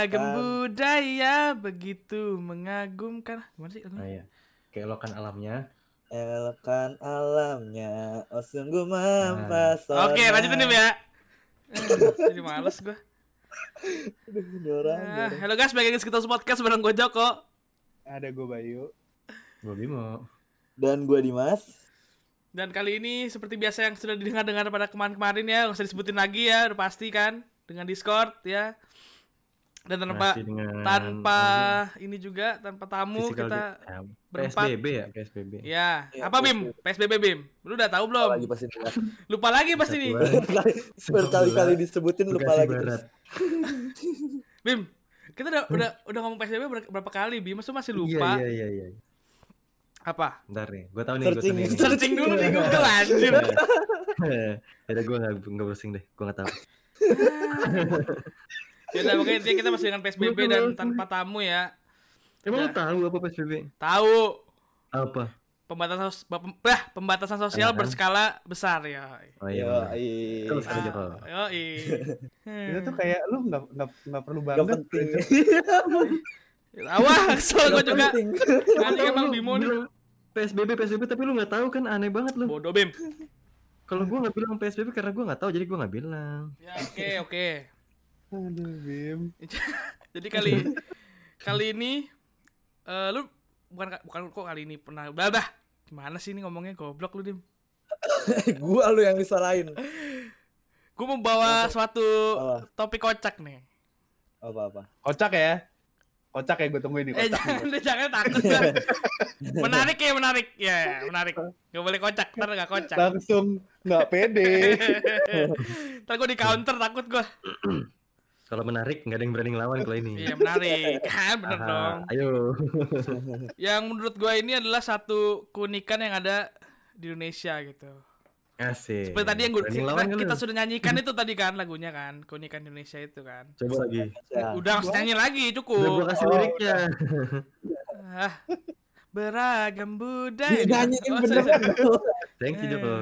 Beragam budaya begitu mengagumkan. Gimana sih? Nah, iya. Keelokan alamnya. Elokkan alamnya, oh sungguh mempesona. Oke, lanjutin nih ya. Jadi males gue. Aduh, ini orang, ini Ah, orang. halo guys, balik lagi kita podcast bareng gue Joko. Ada gue Bayu. Gue Bimo. Dan gue Dimas. Dan kali ini seperti biasa yang sudah didengar-dengar pada kemarin-kemarin ya, nggak usah disebutin lagi ya, udah pasti kan dengan Discord ya. Dan tanpa Masih dengan tanpa ini juga tanpa tamu physical kita ya, berempat. PSBB ya, PSBB. ya. Iya, Apa Bim? PSBB Bim? Lu udah tahu belum? Lagi pasti lupa. Lupa lagi pasti nih. Berkali-kali disebutin lupa lagi. Bim, kita udah udah udah ngomong PSBB ber- berapa kali Bim? Masa masih lupa? Iya, iya, iya, iya. Apa? Bentar nih, gue tau nih, gue Searching. tau nih. Searching dulu di Google anjir. Ya gue gak, gak browsing deh, gue gak tau. Ya udah pokoknya intinya kita masih dengan PSBB dan tanpa tamu ya. Emang lu Udah. tahu apa PSBB? Tahu Apa? pembatasan sos- bah, bah, pembatasan sosial berskala besar ya. Oh Iya, iya. iya. Terus aja kok. Yo, Itu tuh kayak lu nggak nggak nggak perlu banget. penting. Awah, kesel gue juga. Anjing emang Bimo nih. PSBB, PSBB, tapi lu gak tahu kan aneh banget lu. Bodoh Bim. Kalau gue gak bilang PSBB karena gue gak tahu, jadi gue gak bilang. Ya oke oke. Aduh, Bim. Jadi kali kali ini eh lu bukan bukan kok kali ini pernah bah, bah. Gimana sih ini ngomongnya goblok lu Dim? Gua lu yang disalahin. Gue membawa suatu Apa? topik kocak nih. Apa-apa. Kocak ya. Kocak ya gue tungguin nih Eh kocak. jangan deh, jangan takut gua. Menarik ya menarik ya menarik. Gak boleh kocak, ntar gak kocak. Langsung nggak pede. ntar gue di counter takut gue. Kalau menarik, nggak ada yang berani ngelawan kalau ini. Iya menarik kan bener Aha, dong. Ayo. Yang menurut gue ini adalah satu keunikan yang ada di Indonesia gitu. Asik. Seperti tadi yang gue, kita, ngelawan kita sudah nyanyikan itu tadi kan lagunya kan, keunikan Indonesia itu kan. Coba lagi. Ya. Udah usah nyanyi lagi Udah gue cukup. kasih Oh, liriknya. Ah, beragam budaya. Dinyanyiin Oh, bener sorry, sorry. Thank you, Joko.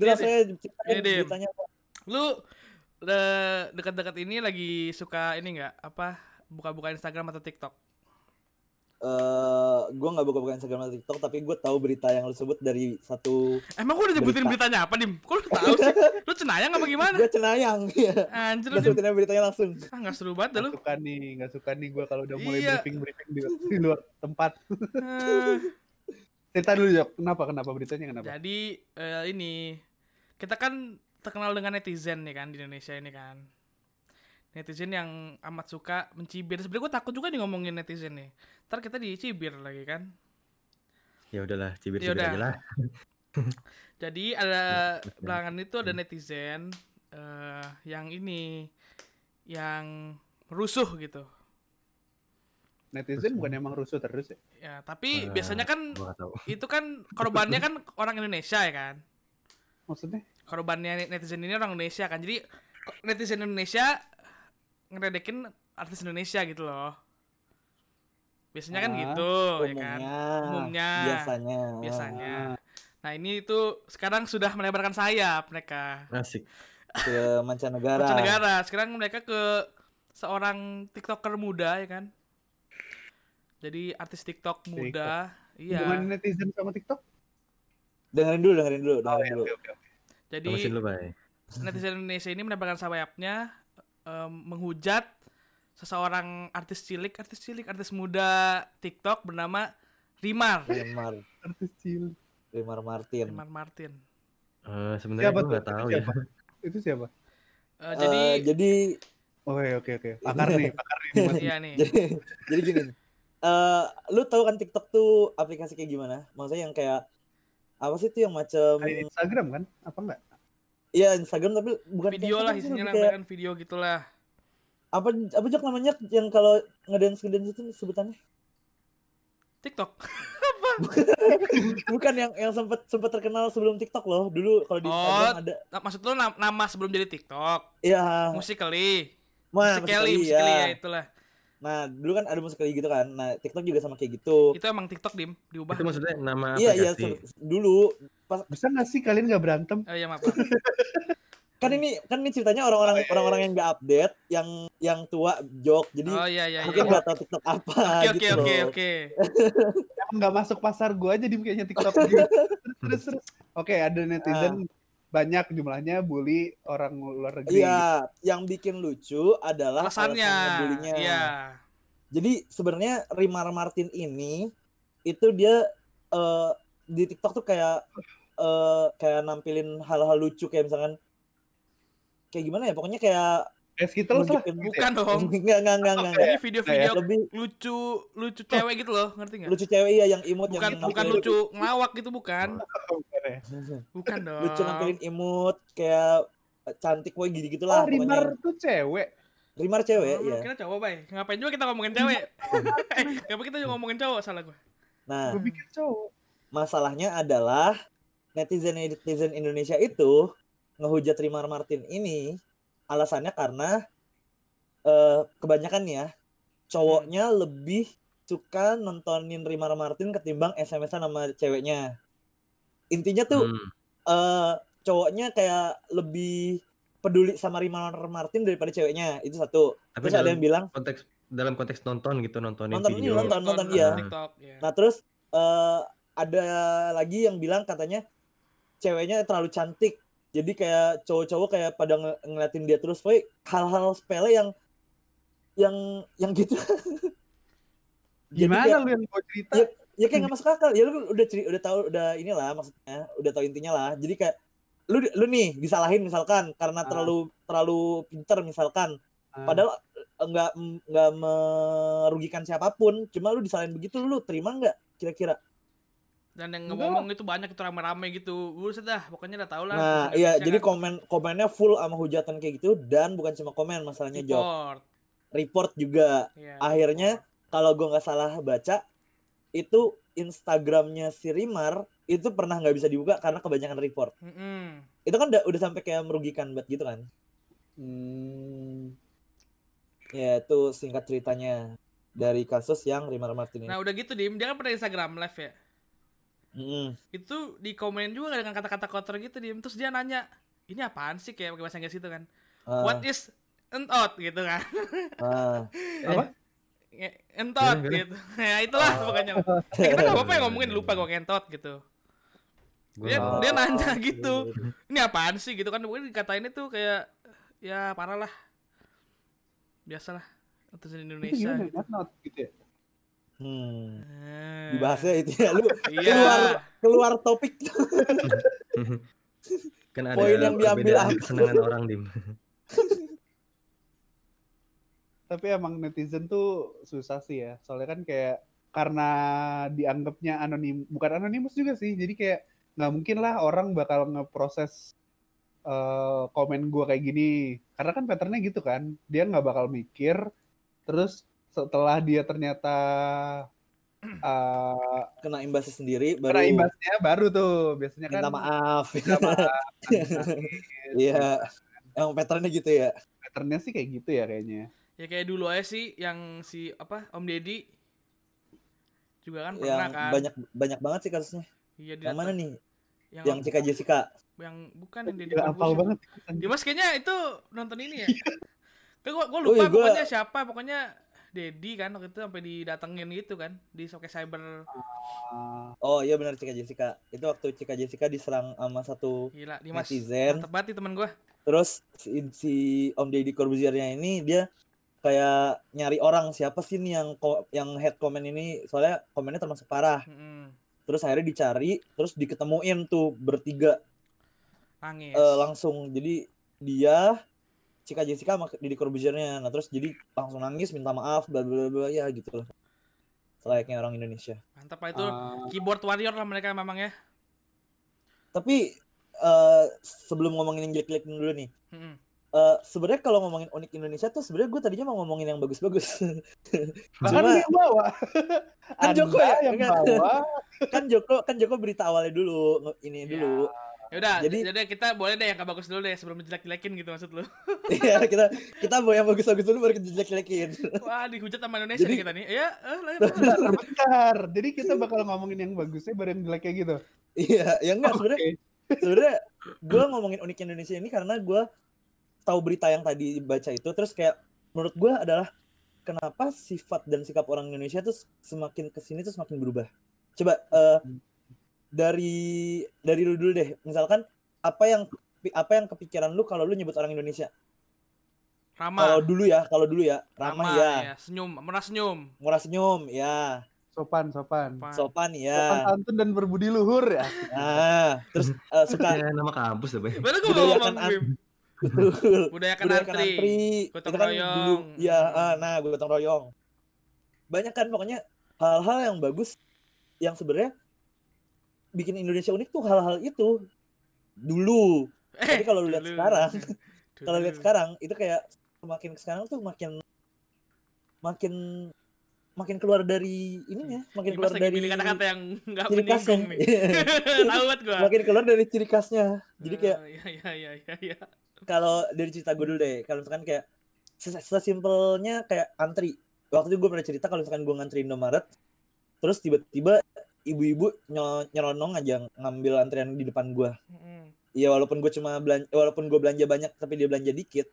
Udah Ini, saya ceritain ceritanya? Lu de- dekat-dekat ini lagi suka ini nggak apa buka-buka Instagram atau TikTok? Eh, gua nggak buka-buka Instagram atau TikTok, tapi gue tahu berita yang lu sebut dari satu. Emang gua udah nyebutin Berita. beritanya apa, Dim? Kok lu tahu sih? Lu cenayang apa gimana? Gue cenayang, ya. Anjir lu, Gak aja beritanya langsung. Ah, nggak seru banget dah lu. Nggak suka nih, nggak suka nih gue kalau udah mulai Iya. briefing briefing di, di luar tempat. Ah, Cerita dulu Jok, kenapa kenapa beritanya kenapa? Jadi eh, ini kita kan terkenal dengan netizen nih kan di Indonesia ini kan. Netizen yang amat suka mencibir. Sebenarnya gue takut juga nih ngomongin netizen nih. Ntar kita dicibir lagi kan. Ya udahlah, Ya cibir-cibir udah. aja lah. Jadi ada belakangan itu ada netizen eh, yang ini yang rusuh gitu. Netizen bukan emang rusuh terus ya? Ya, tapi Eh, biasanya kan itu kan korbannya kan orang Indonesia ya kan. Maksudnya? Korbannya netizen ini orang Indonesia kan. Jadi netizen Indonesia ngeredekin artis Indonesia gitu loh. Biasanya kan Ah, gitu, ya kan. Umumnya. Umumnya. Biasanya. Biasanya. Ah, Nah, ini itu sekarang sudah melebarkan sayap mereka. Asik. Ke mancanegara. Mancanegara. Sekarang mereka ke seorang TikToker muda ya kan. Jadi artis TikTok muda. Hubungan Iya. netizen sama TikTok? Dengerin dulu, dengerin dulu, Oh, dengerin ya, dulu. oke, oke, oke. Jadi netizen Indonesia ini menebarkan sayapnya em, menghujat seseorang artis cilik, artis cilik, artis muda TikTok bernama Rimar. Rimar, Artis cilik. Rimar Martin. Rimar Martin. Eh, sebenarnya gue tuh? gak tahu ya. siapa? Itu siapa? Eh, Eh, jadi jadi Oke oke oke. Pakar nih, pakar nih. Iya nih. jadi jadi gini. Eh, lu tahu kan TikTok tuh aplikasi kayak gimana? Maksudnya yang kayak apa sih tuh yang macam Kayak Instagram kan? Apa enggak? Iya Instagram tapi bukan Video lah isinya lebih kayak- video gitulah. apa apa jak namanya yang kalau ngedance ngedance itu sebutannya TikTok. bukan yang yang sempat sempat terkenal sebelum TikTok loh dulu kalau di Oh. Instagram ada Nah, Maksud lu nam- nama sebelum jadi TikTok? iya Musical.ly, Musical.ly, Musical.ly ya. ya itulah. Nah dulu kan ada Musical.ly gitu kan nah TikTok juga sama kayak gitu Itu emang TikTok dim diubah. Itu maksudnya nama iya iya dulu pas Bisa nggak sih kalian nggak berantem? Oh iya maaf. kan ini kan ini ceritanya orang-orang orang-orang yang nggak update, yang yang tua jok. Jadi Oh iya iya mungkin iya. nggak tahu TikTok apa Oke oke gitu oke loh. oke. Emang nggak masuk pasar gua aja di kayaknya TikTok gitu. terus terus terus. Oke, ada netizen banyak jumlahnya bully orang luar negeri. Iya, yang bikin lucu adalah Alasannya. Iya. Jadi sebenarnya Rimar Martin ini itu dia eh, di TikTok tuh kayak eh, kayak nampilin hal-hal lucu kayak misalkan kayak gimana ya pokoknya kayak Kayak Skittles lah. nunjukin- Bukan dong. enggak enggak enggak enggak, enggak. Ini video-video lebih lucu lucu cewek gitu loh, ngerti nggak? lucu cewek iya yang imut Bukan yang bukan lucu ngelawak gitu bukan. Bukan ya? Bukan dong. lucu nampilin imut kayak eh, cantik woi gitu gitulah Oh, Rimar tuh cewek. Rimar cewek Oh, ya Kita cowok, Bay. Ngapain juga kita ngomongin cewek? eh, ngapain kita juga ngomongin cowok salah gua. nah Gue pikir cowok. masalahnya adalah netizen netizen Indonesia itu ngehujat Rimar Martin ini alasannya karena eh, kebanyakan ya cowoknya lebih suka nontonin Rimar Martin ketimbang SMS-an sama ceweknya. Intinya tuh Hmm. eh cowoknya kayak lebih peduli sama Rimar Martin daripada ceweknya. Itu satu. Tapi Terus ada yang bilang, konteks dalam konteks nonton gitu nontonin Nonton ini, video. nonton. nonton, iya. TikTok, ya. Nah terus eh ada lagi yang bilang katanya ceweknya terlalu cantik. Jadi kayak cowok-cowok kayak pada nge- ngeliatin dia terus. Pokoknya hal-hal sepele yang yang yang gitu. Gimana kayak- lu yang mau cerita? Iya. ya kayak nggak masuk akal. Ya lu udah ceri- udah tahu udah inilah maksudnya, udah tahu intinya lah. Jadi kayak lu lu nih disalahin misalkan karena Ah. terlalu terlalu pinter misalkan. Ah. Padahal eh, nggak nggak merugikan siapa pun. Cuma lu disalahin begitu lu terima nggak kira-kira? Dan yang ngomong itu banyak itu rame-rame gitu. Buset dah, pokoknya udah tau lah. Nah, iya, Indonesia jadi kan komen komennya full sama hujatan kayak gitu dan bukan cuma komen masalahnya report. Report juga. Iya, Akhirnya kalau gua nggak salah baca itu Instagramnya si Rimar itu pernah nggak bisa dibuka karena kebanyakan report. Mm-mm. Itu kan udah, udah sampai kayak merugikan banget gitu kan. Hmm. Ya, itu singkat ceritanya dari kasus yang Rimar Martin ini. Nah, udah gitu Dim, dia kan pernah Instagram live ya. Mm-mm. Itu di komen juga dengan kata-kata kotor gitu Dim. Terus dia nanya, "Ini apaan sih?" kayak pakai bahasa Inggris itu kan. Ah, What is entot gitu kan. ah. Apa? Nge- entot gitu. Ya itulah pokoknya. Eh, kita nggak apa-apa yang ngomongin lupa gue entot gitu. Dia, nggak- dia Oh, nanya gitu. Ini apaan sih gitu kan. Pokoknya dikatain itu kayak ya parah lah. Biasalah. Untuk Itu Indonesia. not, gitu ya? Hmm. Eh, Dibahasnya itu ya lu Iya. keluar- keluar topik kan ada Poin yang diambil kesenangan orang dim. Tapi emang netizen tuh susah sih ya. Soalnya kan kayak karena dianggapnya anonim, bukan anonimus juga sih. Jadi kayak nggak mungkin lah orang bakal ngeproses eh, komen gua kayak gini. Karena kan patternnya gitu kan. Dia nggak bakal mikir. Terus setelah dia ternyata eh kena imbasnya sendiri kena baru imbasnya baru tuh biasanya kan minta maaf. minta maaf, Iya. Emang patternnya gitu ya. patternnya sih kayak gitu ya kayaknya. Ya kayak dulu aja sih yang si apa Om Deddy juga kan pernah Yang kan. banyak banyak banget sih kasusnya. Iya Yang mana nih? Yang, Yang Cika Jessica. yang bukan yang Deddy Corbuzier. banget. Dimas kayaknya itu nonton ini ya. Kayak gua, gua Oh lupa iya, gua- pokoknya siapa, pokoknya Dedi kan waktu itu sampai didatengin gitu kan di Soke Cyber. Ah, Oh iya benar Cika Jessica. Itu waktu Cika Jessica diserang sama satu Gila, Dimas. netizen. Mantep banget nih temen gua. Terus si, si Om Deddy Corbuziernya ini dia kayak nyari orang siapa sih nih yang yang head comment ini soalnya komennya termasuk parah. Mm-mm. Terus akhirnya dicari, terus diketemuin tuh bertiga Nangis. eh, langsung. Jadi dia Cika Jessica sama Deddy Corbuziernya. Nah, terus jadi langsung nangis minta maaf bla bla bla ya gitu lah. Selayaknya orang Indonesia. Mantap lah itu. ah, Keyboard warrior lah mereka memang ya. Tapi eh sebelum ngomongin yang jelek-jelek dulu nih. Mm-mm. eh sebenarnya kalau ngomongin unik Indonesia tuh sebenarnya gue tadinya mau ngomongin yang bagus-bagus. Bahkan Cuma dia bawa. Kan Joko ya? yang Enggak. bawa. kan Joko kan Joko berita awalnya dulu ini Iya. dulu. Ya udah, Jadi- jadi, kita boleh deh yang gak bagus dulu deh sebelum jelek-jelekin gitu maksud lu. Iya kita kita mau yang bagus-bagus dulu baru kita jelek-jelekin. Wah, dihujat sama Indonesia Jadi- nih kita nih. Ya, eh. Bentar. Jadi kita bakal ngomongin yang bagusnya baru yang jeleknya gitu. Iya, ya enggak sebenarnya Oke. sebenarnya gue ngomongin unik Indonesia ini karena gue tahu berita yang tadi baca itu terus kayak menurut gue adalah kenapa sifat dan sikap orang Indonesia tuh semakin ke sini tuh semakin berubah coba eh, dari dari lu dulu deh misalkan apa yang apa yang kepikiran lu kalau lu nyebut orang Indonesia Ramah. kalau dulu ya kalau dulu ya ramah, ya ya. Senyum, merah senyum. murah senyum ya Sopan, sopan. Sopan Sopan ya santun dan berbudi luhur ya. nah terus eh, suka Kayak nama kampus deh, Bay. Baru Budayakan ngomong, betul Budayakan budayakan antri. antri Gotong kan royong. dulu ya ah, nah gotong royong banyak kan pokoknya hal-hal yang bagus yang sebenarnya bikin Indonesia unik tuh hal-hal itu. Dulu. Eh, tapi kalau lu lihat sekarang kalau lihat sekarang itu kayak semakin sekarang tuh makin makin makin keluar dari ininya makin Dimas keluar lagi dari kata-kata yang nggak ciri khasnya. Tahu banget gua. makin keluar dari ciri khasnya. Jadi kayak Eh, Iya, iya, iya, kalau dari cerita gue dulu deh kalau misalkan kayak ses- sesimpelnya kayak antri. Waktu itu gue pernah cerita kalau misalkan gue ngantri Indomaret terus tiba-tiba ibu-ibu nyelonong aja ngambil antrian di depan gue Mm-mm. ya walaupun gue cuma belanja walaupun gue belanja banyak tapi dia belanja dikit.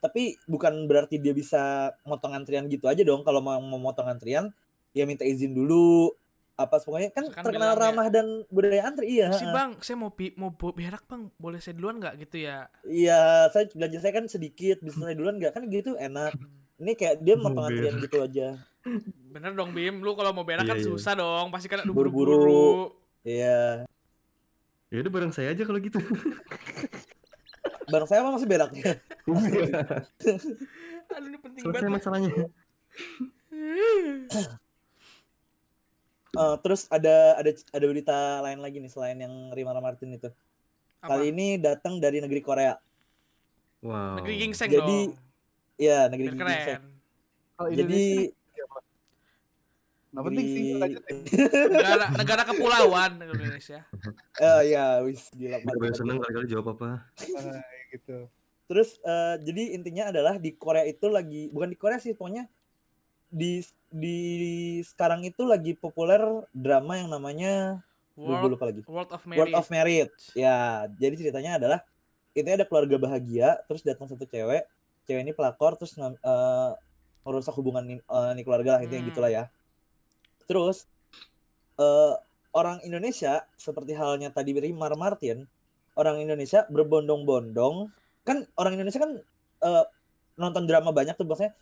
Tapi bukan berarti dia bisa motong antrian gitu aja dong. Kalau mau mau motong antrian ya minta izin dulu. Apa pokoknya kan Terus kan terkenal bilang ya, ramah dan budaya antri iya. Si bang, saya mau pi- mau berak bang, boleh saya duluan nggak? Gitu ya? iya saya belanja saya kan sedikit bisa saya duluan nggak? Kan gitu enak ini kayak dia Mau antrian berak. gitu aja Bener dong Bim, lu kalau mau berak kan Iya, iya. susah dong, pasti kan Buru-buru. iya Ya udah bareng saya aja kalau gitu. barang saya apa masih beraknya Aduh ini penting Selesai banget. masalahnya. Eh, terus ada ada ada berita lain lagi nih selain yang Rimara Martin itu Apa? kali ini datang dari negeri Korea Wow. Negeri gingseng Jadi, dong. Iya negeri Biar ginseng keren. Kalau jadi Indonesia Nggak penting sih, lanjutin. Negara negara kepulauan Indonesia. Eh ya wis gila Gue seneng kali-kali jawab apa. Ah, gitu. Terus eh, jadi intinya adalah di Korea itu lagi bukan di Korea sih pokoknya di di sekarang itu lagi populer drama yang namanya World, lupa lagi. World of World Marriage. of Merit. Ya, jadi ceritanya adalah itu ada keluarga bahagia, terus datang satu cewek, cewek ini pelakor, terus eh, merusak hubungan ini, ini keluarga lah intinya Hmm. gitulah ya. Terus eh, orang Indonesia seperti halnya tadi Rimar Martin, orang Indonesia berbondong-bondong, kan orang Indonesia kan eh, nonton drama banyak tuh maksudnya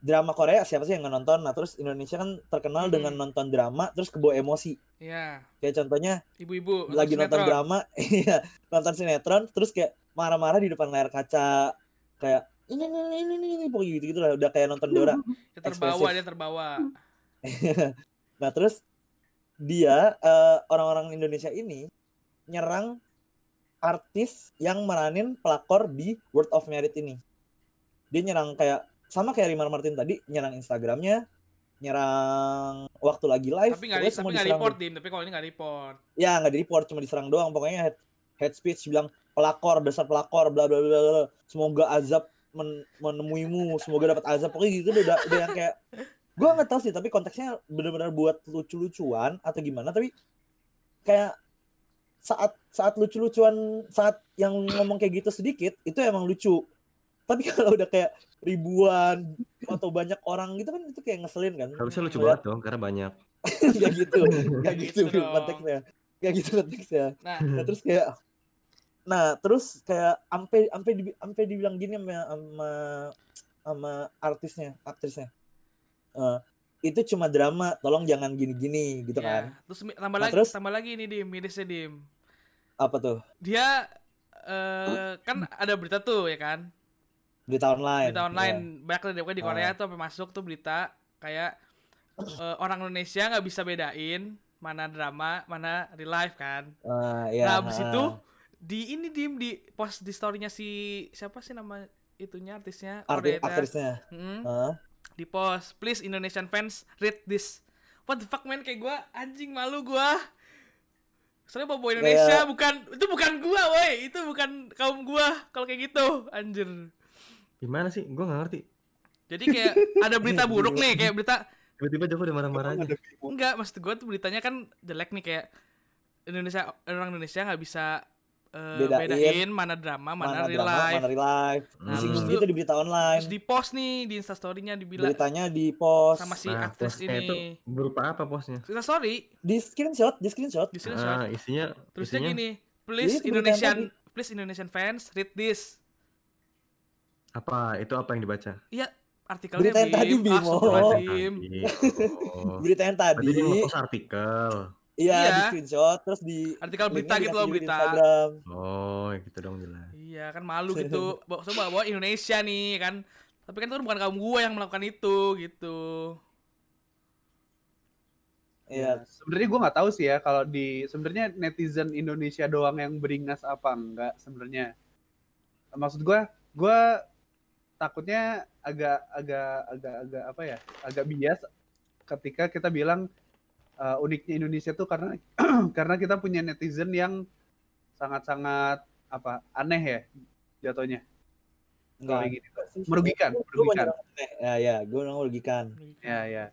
drama Korea siapa sih yang nggak nonton? Nah, terus Indonesia kan terkenal Hmm. dengan nonton drama terus kebawa emosi. Iya, Kayak contohnya ibu-ibu lagi nonton sinetron. drama, iya, nonton sinetron, terus kayak marah-marah di depan layar kaca, kayak ini ini ini ini, ini pokoknya gitu gitu lah, udah kayak nonton Dora. Dia terbawa, ekspresif. dia terbawa. nah terus dia eh, orang-orang Indonesia ini nyerang artis yang meranin pelakor di World of Merit ini. Dia nyerang kayak sama kayak Rimar Martin tadi, nyerang Instagramnya, nyerang waktu lagi live, Tapi nggak tapi nggak report dim, tapi kalau ini nggak report. ya nggak di report cuma diserang doang pokoknya head, head speech bilang pelakor dasar pelakor bla bla bla. semoga azab men- menemuimu semoga dapat azab. Pokoknya gitu udah udah yang kayak gua nggak tahu sih tapi konteksnya benar-benar buat lucu-lucuan atau gimana tapi kayak saat saat lucu-lucuan saat yang ngomong kayak gitu sedikit itu emang lucu. Tapi kalau udah kayak ribuan atau banyak orang gitu kan itu kayak ngeselin kan? Harusnya lucu banget dong, karena banyak. Gak gitu Gak gitu Gitu konteksnya. Gak gitu konteksnya. Nah, Nah terus kayak Nah terus kayak Ampe ampe di, ampe dibilang gini sama sama, sama artisnya Aktrisnya Eh, Itu cuma drama Tolong jangan gini-gini gitu ya. kan Terus tambah Nah, lagi, terus? tambah lagi ini dim, mirisnya dim. Apa tuh Dia eh kan ada berita tuh ya kan Berita online berita online Iya. banyak pokoknya di. Korea tuh sampai masuk tuh berita kayak eh, orang Indonesia nggak bisa bedain mana drama mana real life kan Ah, iya, nah abis ah. itu di ini dim di post di storynya si siapa sih nama itunya artisnya? Arti- Korea Aktrisnya Hmm, Ah. di post please Indonesian fans read this. What the fuck man? Kayak gua anjing malu gua. Soalnya bobo Indonesia Kayak- bukan itu bukan gua woi. Itu bukan kaum gua kalau kayak gitu anjir. Gimana sih? Gue gak ngerti. jadi kayak ada berita buruk nih kayak berita Tiba-tiba Joko udah marah-marah aja. Enggak, maksud gue tuh beritanya kan jelek nih kayak Indonesia orang Indonesia nggak bisa eh, Bedain bedain mana drama, mana, real drama, life. mana real life. Hmm. Disinggung Terus gitu di berita online. Terus di post nih di instastory-nya dibilang Beritanya di post, sama si Nah, aktris postnya itu ini. berupa apa posnya? Insta story di screenshot, di screenshot. di screenshot. Ah, isinya Terusnya isinya gini, please Jadi itu berita Indonesian yang please Indonesian fans read this. apa? Itu apa yang dibaca? Iya, artikelnya Berita yang tadi, Bim. Oh. Astagfirullahaladzim. Oh. Berita yang tadi, Berarti dia nge-post artikel. Iya Iya. di screenshot terus di Artikel berita gitu loh, berita. Instagram. Oh, ya gitu dong jelas. Iya kan malu gitu. Coba bawa Indonesia nih kan. Tapi kan itu bukan kaum gue yang melakukan itu gitu. Iya. Sebenarnya gue nggak tahu sih ya kalau di sebenarnya netizen Indonesia doang yang beringas apa enggak sebenarnya. Maksud gue, gue takutnya agak agak agak agak apa ya? Agak bias ketika kita bilang uh, uniknya Indonesia tuh karena karena kita punya netizen yang sangat-sangat apa aneh ya jatuhnya. Kalau Enggak. kayak gitu. Merugikan, Gue merugikan. Ya ya, gue merugikan. Ya ya.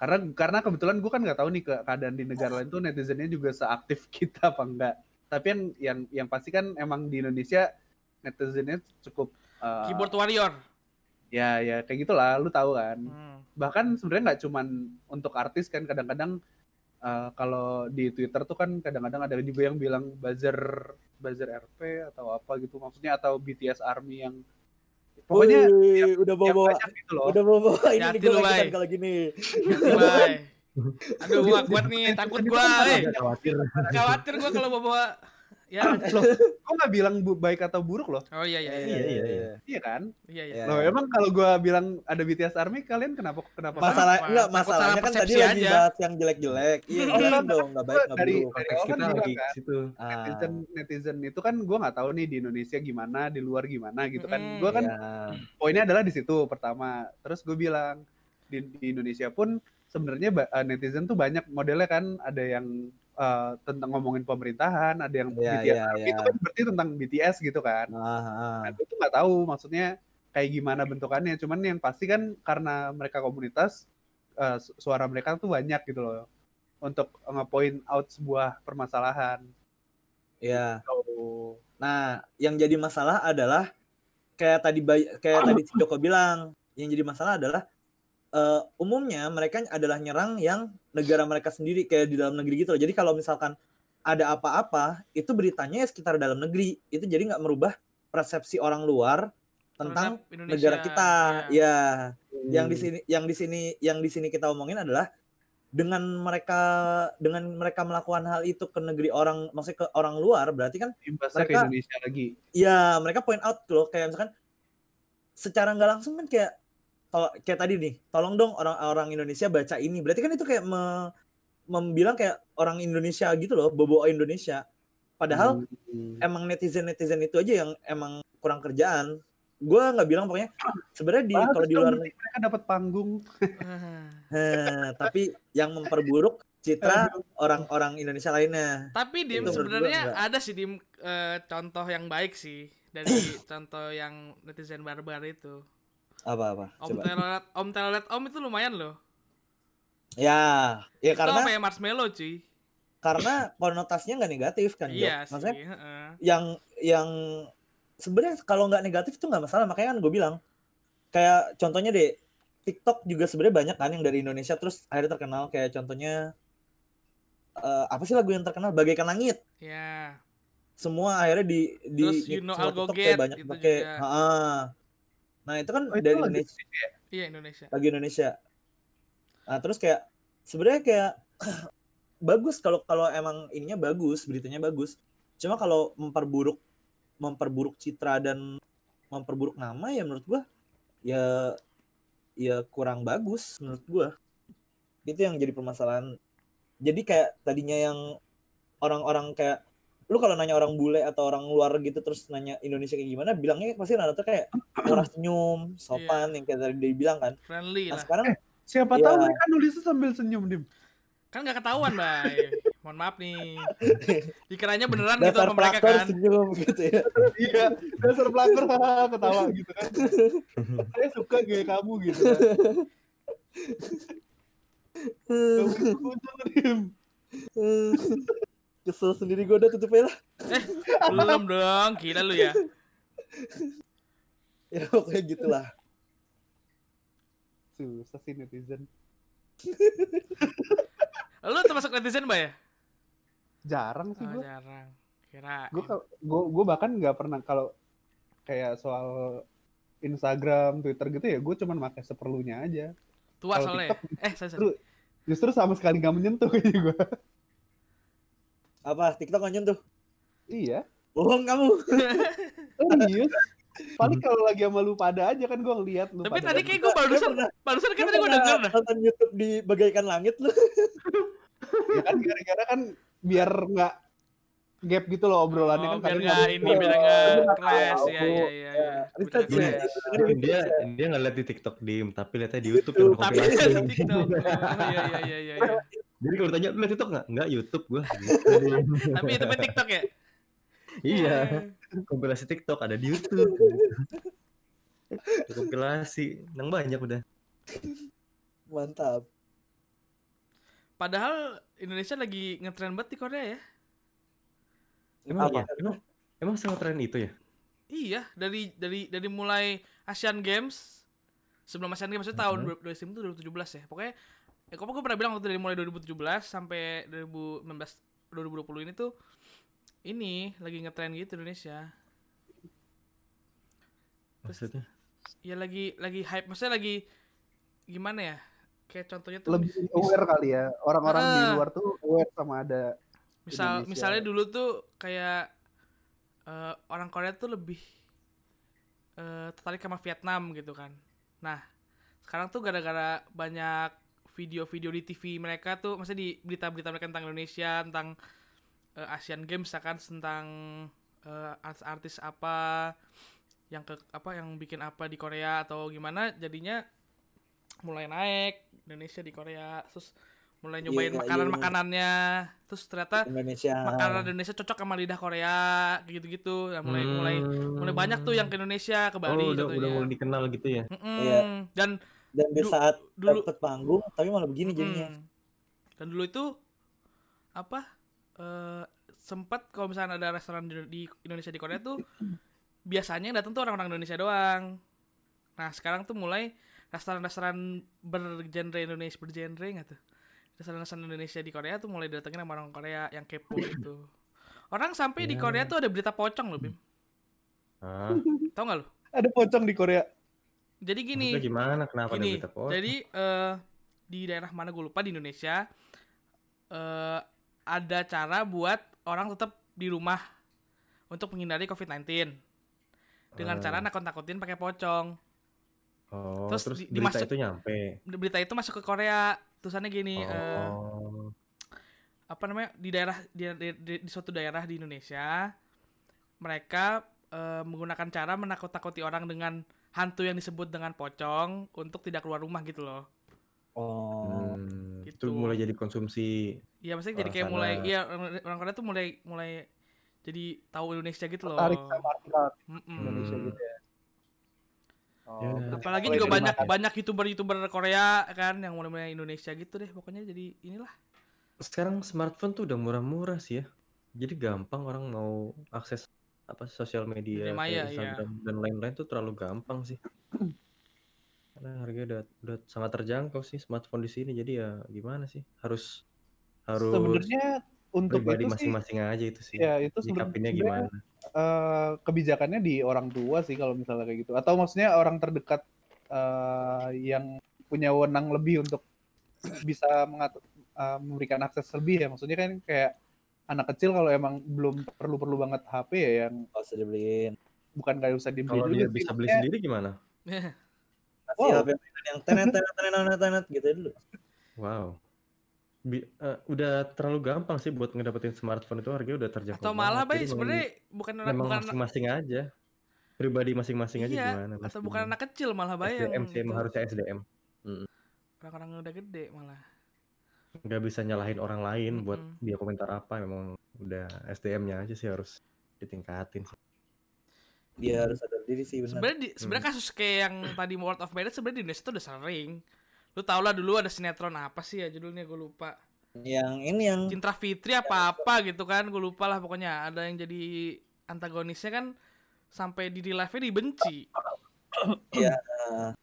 Karena karena kebetulan gue kan nggak tahu nih ke- keadaan di negara lain tuh netizennya juga seaktif kita apa enggak. Tapi yang yang yang pasti kan emang di Indonesia netizennya cukup uh, Keyboard warrior. Ya ya kayak gitulah lu tahu kan. Hmm. Bahkan sebenarnya nggak cuman untuk artis kan kadang-kadang uh, kalau di Twitter tuh kan kadang-kadang ada juga yang bilang buzzer buzzer RP atau apa gitu maksudnya atau BTS Army yang pokoknya Wih, udah yang bawa-bawa banyak gitu loh. udah bawa ini Hati nih gue kalau gini. Aduh, gua kuat nih, takut gua. Eh, khawatir. khawatir gua kalau bawa ya. Loh, gue nggak bilang bu- baik atau buruk loh. Oh iya iya iya. iya, iya, iya. Iya kan? Iya iya. Ya. Loh emang kalau gua bilang ada BTS Army kalian kenapa kenapa? Masalah Takut enggak salah masalahnya kan tadi persepsi lagi aja. bahas yang jelek-jelek. Iya, jelasin enggak, dong, enggak baik enggak dari- buruk. dari awal kan lagi kan. situ. Ah, netizen netizen itu kan gua nggak tahu nih di Indonesia gimana, di luar gimana gitu kan. Gua kan ya. poinnya adalah di situ pertama. Terus gue bilang di, di Indonesia pun sebenarnya eh, netizen tuh banyak modelnya kan ada yang eh, tentang ngomongin pemerintahan, ada yang Iya, BTS iya, Army iya. itu kan berarti tentang BTS gitu kan. Ah, ah. Nah, gue tuh nggak tahu maksudnya kayak gimana bentukannya. Cuman yang pasti kan karena mereka komunitas, su- suara mereka tuh banyak gitu loh untuk nge-point out sebuah permasalahan. Iya. Oh. Nah, yang jadi masalah adalah kayak tadi kayak tadi si Joko bilang, yang jadi masalah adalah eh, umumnya mereka adalah nyerang yang negara mereka sendiri kayak di dalam negeri gitu loh. Jadi kalau misalkan ada apa-apa, itu beritanya ya sekitar dalam negeri. Itu jadi nggak merubah persepsi orang luar tentang Indonesia. negara kita. Iya. Ya, yang di sini yang di sini yang di sini kita omongin adalah dengan mereka dengan mereka melakukan hal itu ke negeri orang maksudnya ke orang luar berarti kan Imbasnya ke Mereka- Indonesia lagi. ya mereka point out loh kayak misalkan secara nggak langsung kan kayak tol- kayak tadi nih tolong dong orang-orang Indonesia baca ini. Berarti kan itu kayak me- membilang kayak orang Indonesia gitu loh bobo Indonesia. Padahal Hmm. emang netizen netizen itu aja yang emang kurang kerjaan. Gue nggak bilang pokoknya sebenarnya di kalau di luar berarti mereka dapat panggung. Eh, tapi yang memperburuk citra orang-orang Indonesia lainnya. Tapi dim sebenarnya ada sih dim eh, contoh yang baik sih dari contoh yang netizen barbar itu. Apa-apa Om coba Telolet, Om Telolet Om itu lumayan loh. ya ya itu karena apa ya marshmallow cuy. karena konotasinya nggak negatif kan Jok. Iya sih. maksudnya heeh. yang yang sebenarnya kalau nggak negatif tuh nggak masalah makanya kan gue bilang kayak contohnya deh TikTok juga sebenarnya banyak kan yang dari Indonesia terus akhirnya terkenal kayak contohnya eh, apa sih lagu yang terkenal bagaikan langit Ya. semua akhirnya di di Terus di You Know TikTok kayak banyak itu pakai juga. Nah itu kan Oh, itu dari lagi. Indonesia. Iya Indonesia. lagi Indonesia. Nah terus kayak sebenarnya kayak bagus kalau kalau emang ininya bagus beritanya bagus. Cuma kalau memperburuk memperburuk citra dan memperburuk nama ya menurut gua ya ya kurang bagus menurut gua. Itu yang jadi permasalahan. Jadi kayak tadinya yang orang-orang kayak lu kalau nanya orang bule atau orang luar gitu terus nanya Indonesia kayak gimana bilangnya pasti rata kayak murah senyum sopan yang kayak tadi dia bilang kan Friendly nah lah. sekarang Siapa Iya. tahu mereka nulisnya sambil senyum, Dim. Kan nggak ketahuan, Bay. Mohon maaf nih. Dikiranya beneran gitu sama mereka pelakor kan. senyum gitu ya iya, dasar pelakor ketawa gitu kan. Saya suka gaya kamu gitu kan. Kamu Dim. Kesel sendiri gue udah tutup aja lah. Belum dong, gila lu ya. Ya pokoknya gitulah. Susah sih netizen. Lu termasuk netizen, Mbak ya? Jarang sih Oh, gue. jarang. Kira. Gue gue gue bahkan nggak pernah kalau kayak soal Instagram, Twitter gitu ya, gue cuman pakai seperlunya aja. tua soalnya. ya? TikTok Eh, sorry, sorry. Justru justru sama sekali nggak menyentuh kayaknya gue. Apa TikTok anjing tuh? iya. Bohong kamu. Serius. Paling kalau lagi sama lu pada aja kan gue ngeliat lu Tapi tadi kayak gue barusan pernah, barusan kan tadi gue denger dah. nonton YouTube di bagaikan langit lu. ya kan gara-gara kan biar nggak gap gitu loh obrolannya Oh, kan biar nggak ini biar nggak Nggak clash ya ya ya. ya. Dia dia nggak lihat di TikTok dim tapi lihatnya di YouTube yang Tapi kompilasi. di TikTok. Iya iya iya iya. iya. Jadi kalau ditanya lu lihat TikTok nggak? Nggak YouTube gua. Tapi itu TikTok ya? iya, kompilasi TikTok ada di YouTube. kompilasi, nang banyak udah. Mantap. Padahal Indonesia lagi ngetren banget di Korea ya. Emang Apa? iya? Emang emang sangat tren itu ya? Iya, dari dari dari mulai Asian Games sebelum Asian Games itu tahun Mhm. 2017 itu 2017 ya. Pokoknya ya kok gue pernah bilang waktu dari mulai 2017 sampai 2019 2020 ini tuh ini lagi ngetren gitu Indonesia. Terus- Maksudnya? Ya lagi lagi hype, maksudnya lagi gimana ya? Kayak contohnya tuh lebih mis- aware kali ya orang-orang di Ah. luar tuh aware sama ada misal Indonesia. misalnya dulu tuh kayak eh, orang Korea tuh lebih eh, tertarik sama Vietnam gitu kan nah sekarang tuh gara-gara banyak video-video di TV mereka tuh maksudnya di berita-berita mereka tentang Indonesia tentang eh, Asian Games kan tentang eh, artis-artis apa yang ke apa yang bikin apa di Korea atau gimana jadinya mulai naik Indonesia di Korea terus mulai Iya, nyobain iya, makanan-makanannya terus ternyata Indonesia. makanan Indonesia cocok sama lidah Korea gitu-gitu nah, mulai mulai mulai banyak tuh yang ke Indonesia ke Bali oh, udah, udah mulai dikenal gitu ya. Mm-mm. Iya. dan Dan di Du- saat dulu dapet panggung, tapi malah begini jadinya. Mm. dan dulu itu apa eh sempat kalau misalnya ada restoran di, di Indonesia di Korea tuh biasanya yang datang tuh orang-orang Indonesia doang. Nah sekarang tuh mulai restoran-restoran bergenre Indonesia bergenre nggak tuh? Restoran-restoran Indonesia di Korea tuh mulai datengin sama orang Korea yang kepo gitu. Orang sampai di Ya. Korea tuh ada berita pocong loh Bim. Ah, tau nggak lo ada pocong di Korea jadi gini maksudnya gimana? Kenapa ada Gini, pocong? jadi eh, di daerah mana gue lupa di Indonesia eh ada cara buat orang tetap di rumah untuk menghindari COVID-19 dengan Ah. cara nakut-nakutin pakai pocong. Oh, terus terus, di- berita dimasuk- itu nyampe. Berita itu masuk ke Korea. Tulisannya gini, eh, oh, apa namanya di daerah di, di, di- di suatu daerah di Indonesia mereka eh, menggunakan cara menakut-nakuti orang dengan hantu yang disebut dengan pocong untuk tidak keluar rumah gitu loh. Oh. hmm, gitu. itu mulai jadi konsumsi. Iya maksudnya jadi kayak sana. mulai iya orang, Korea tuh mulai mulai jadi tahu Indonesia gitu loh. tarik sama artikel Mm-mm. Indonesia gitu ya Oh, Ya. Apalagi mulai juga banyak makan. banyak youtuber-youtuber Korea kan yang mulai-mulai Indonesia gitu deh pokoknya jadi inilah. Sekarang smartphone tuh udah murah-murah sih ya. Jadi gampang orang mau akses apa sosial media Dunia maya, iya. Instagram dan lain-lain tuh terlalu gampang sih. Karena harganya udah udah sangat terjangkau sih smartphone di sini. Jadi ya gimana sih? Harus harus sebenarnya untuk pribadi itu sih masing-masing aja itu sih. ya itu sebenarnya gimana? eh, kebijakannya di orang tua sih kalau misalnya kayak gitu atau maksudnya orang terdekat eh, yang punya wewenang lebih untuk bisa mengatur eh, memberikan akses lebih ya maksudnya kan kayak anak kecil kalau emang belum perlu perlu banget HP ya yang Gak usah dibeliin. bukan kayak usah dibeli Kalau juga dia bisa beli sendiri gimana? Kasih Wow. HP mainan yang tenet tenet tenet tenet tenet gitu dulu. Wow. Bi- eh, udah terlalu gampang sih buat ngedapetin smartphone itu harganya udah terjangkau. Atau malah banget. bay sebenarnya bukan anak memang bukan anak- masing-masing aja. Pribadi masing-masing aja iya, gimana. atau bukan anak kecil malah bay yang SDM itu. harusnya SDM. orang-orang yang udah gede malah. Nggak bisa nyalahin orang lain buat Mm-mm. dia komentar apa. Memang udah SDM-nya aja sih harus ditingkatin. sih. Dia harus sadar diri sih benar. Sebenarnya di- sebenarnya kasus kayak yang tadi World of Marriage sebenarnya di Indonesia tuh udah sering. Lu tau lah dulu ada sinetron apa sih ya judulnya gue lupa. Yang ini yang Cintra Fitri apa apa gitu kan gue lupa lah pokoknya ada yang jadi antagonisnya kan sampai di real life-nya dibenci ya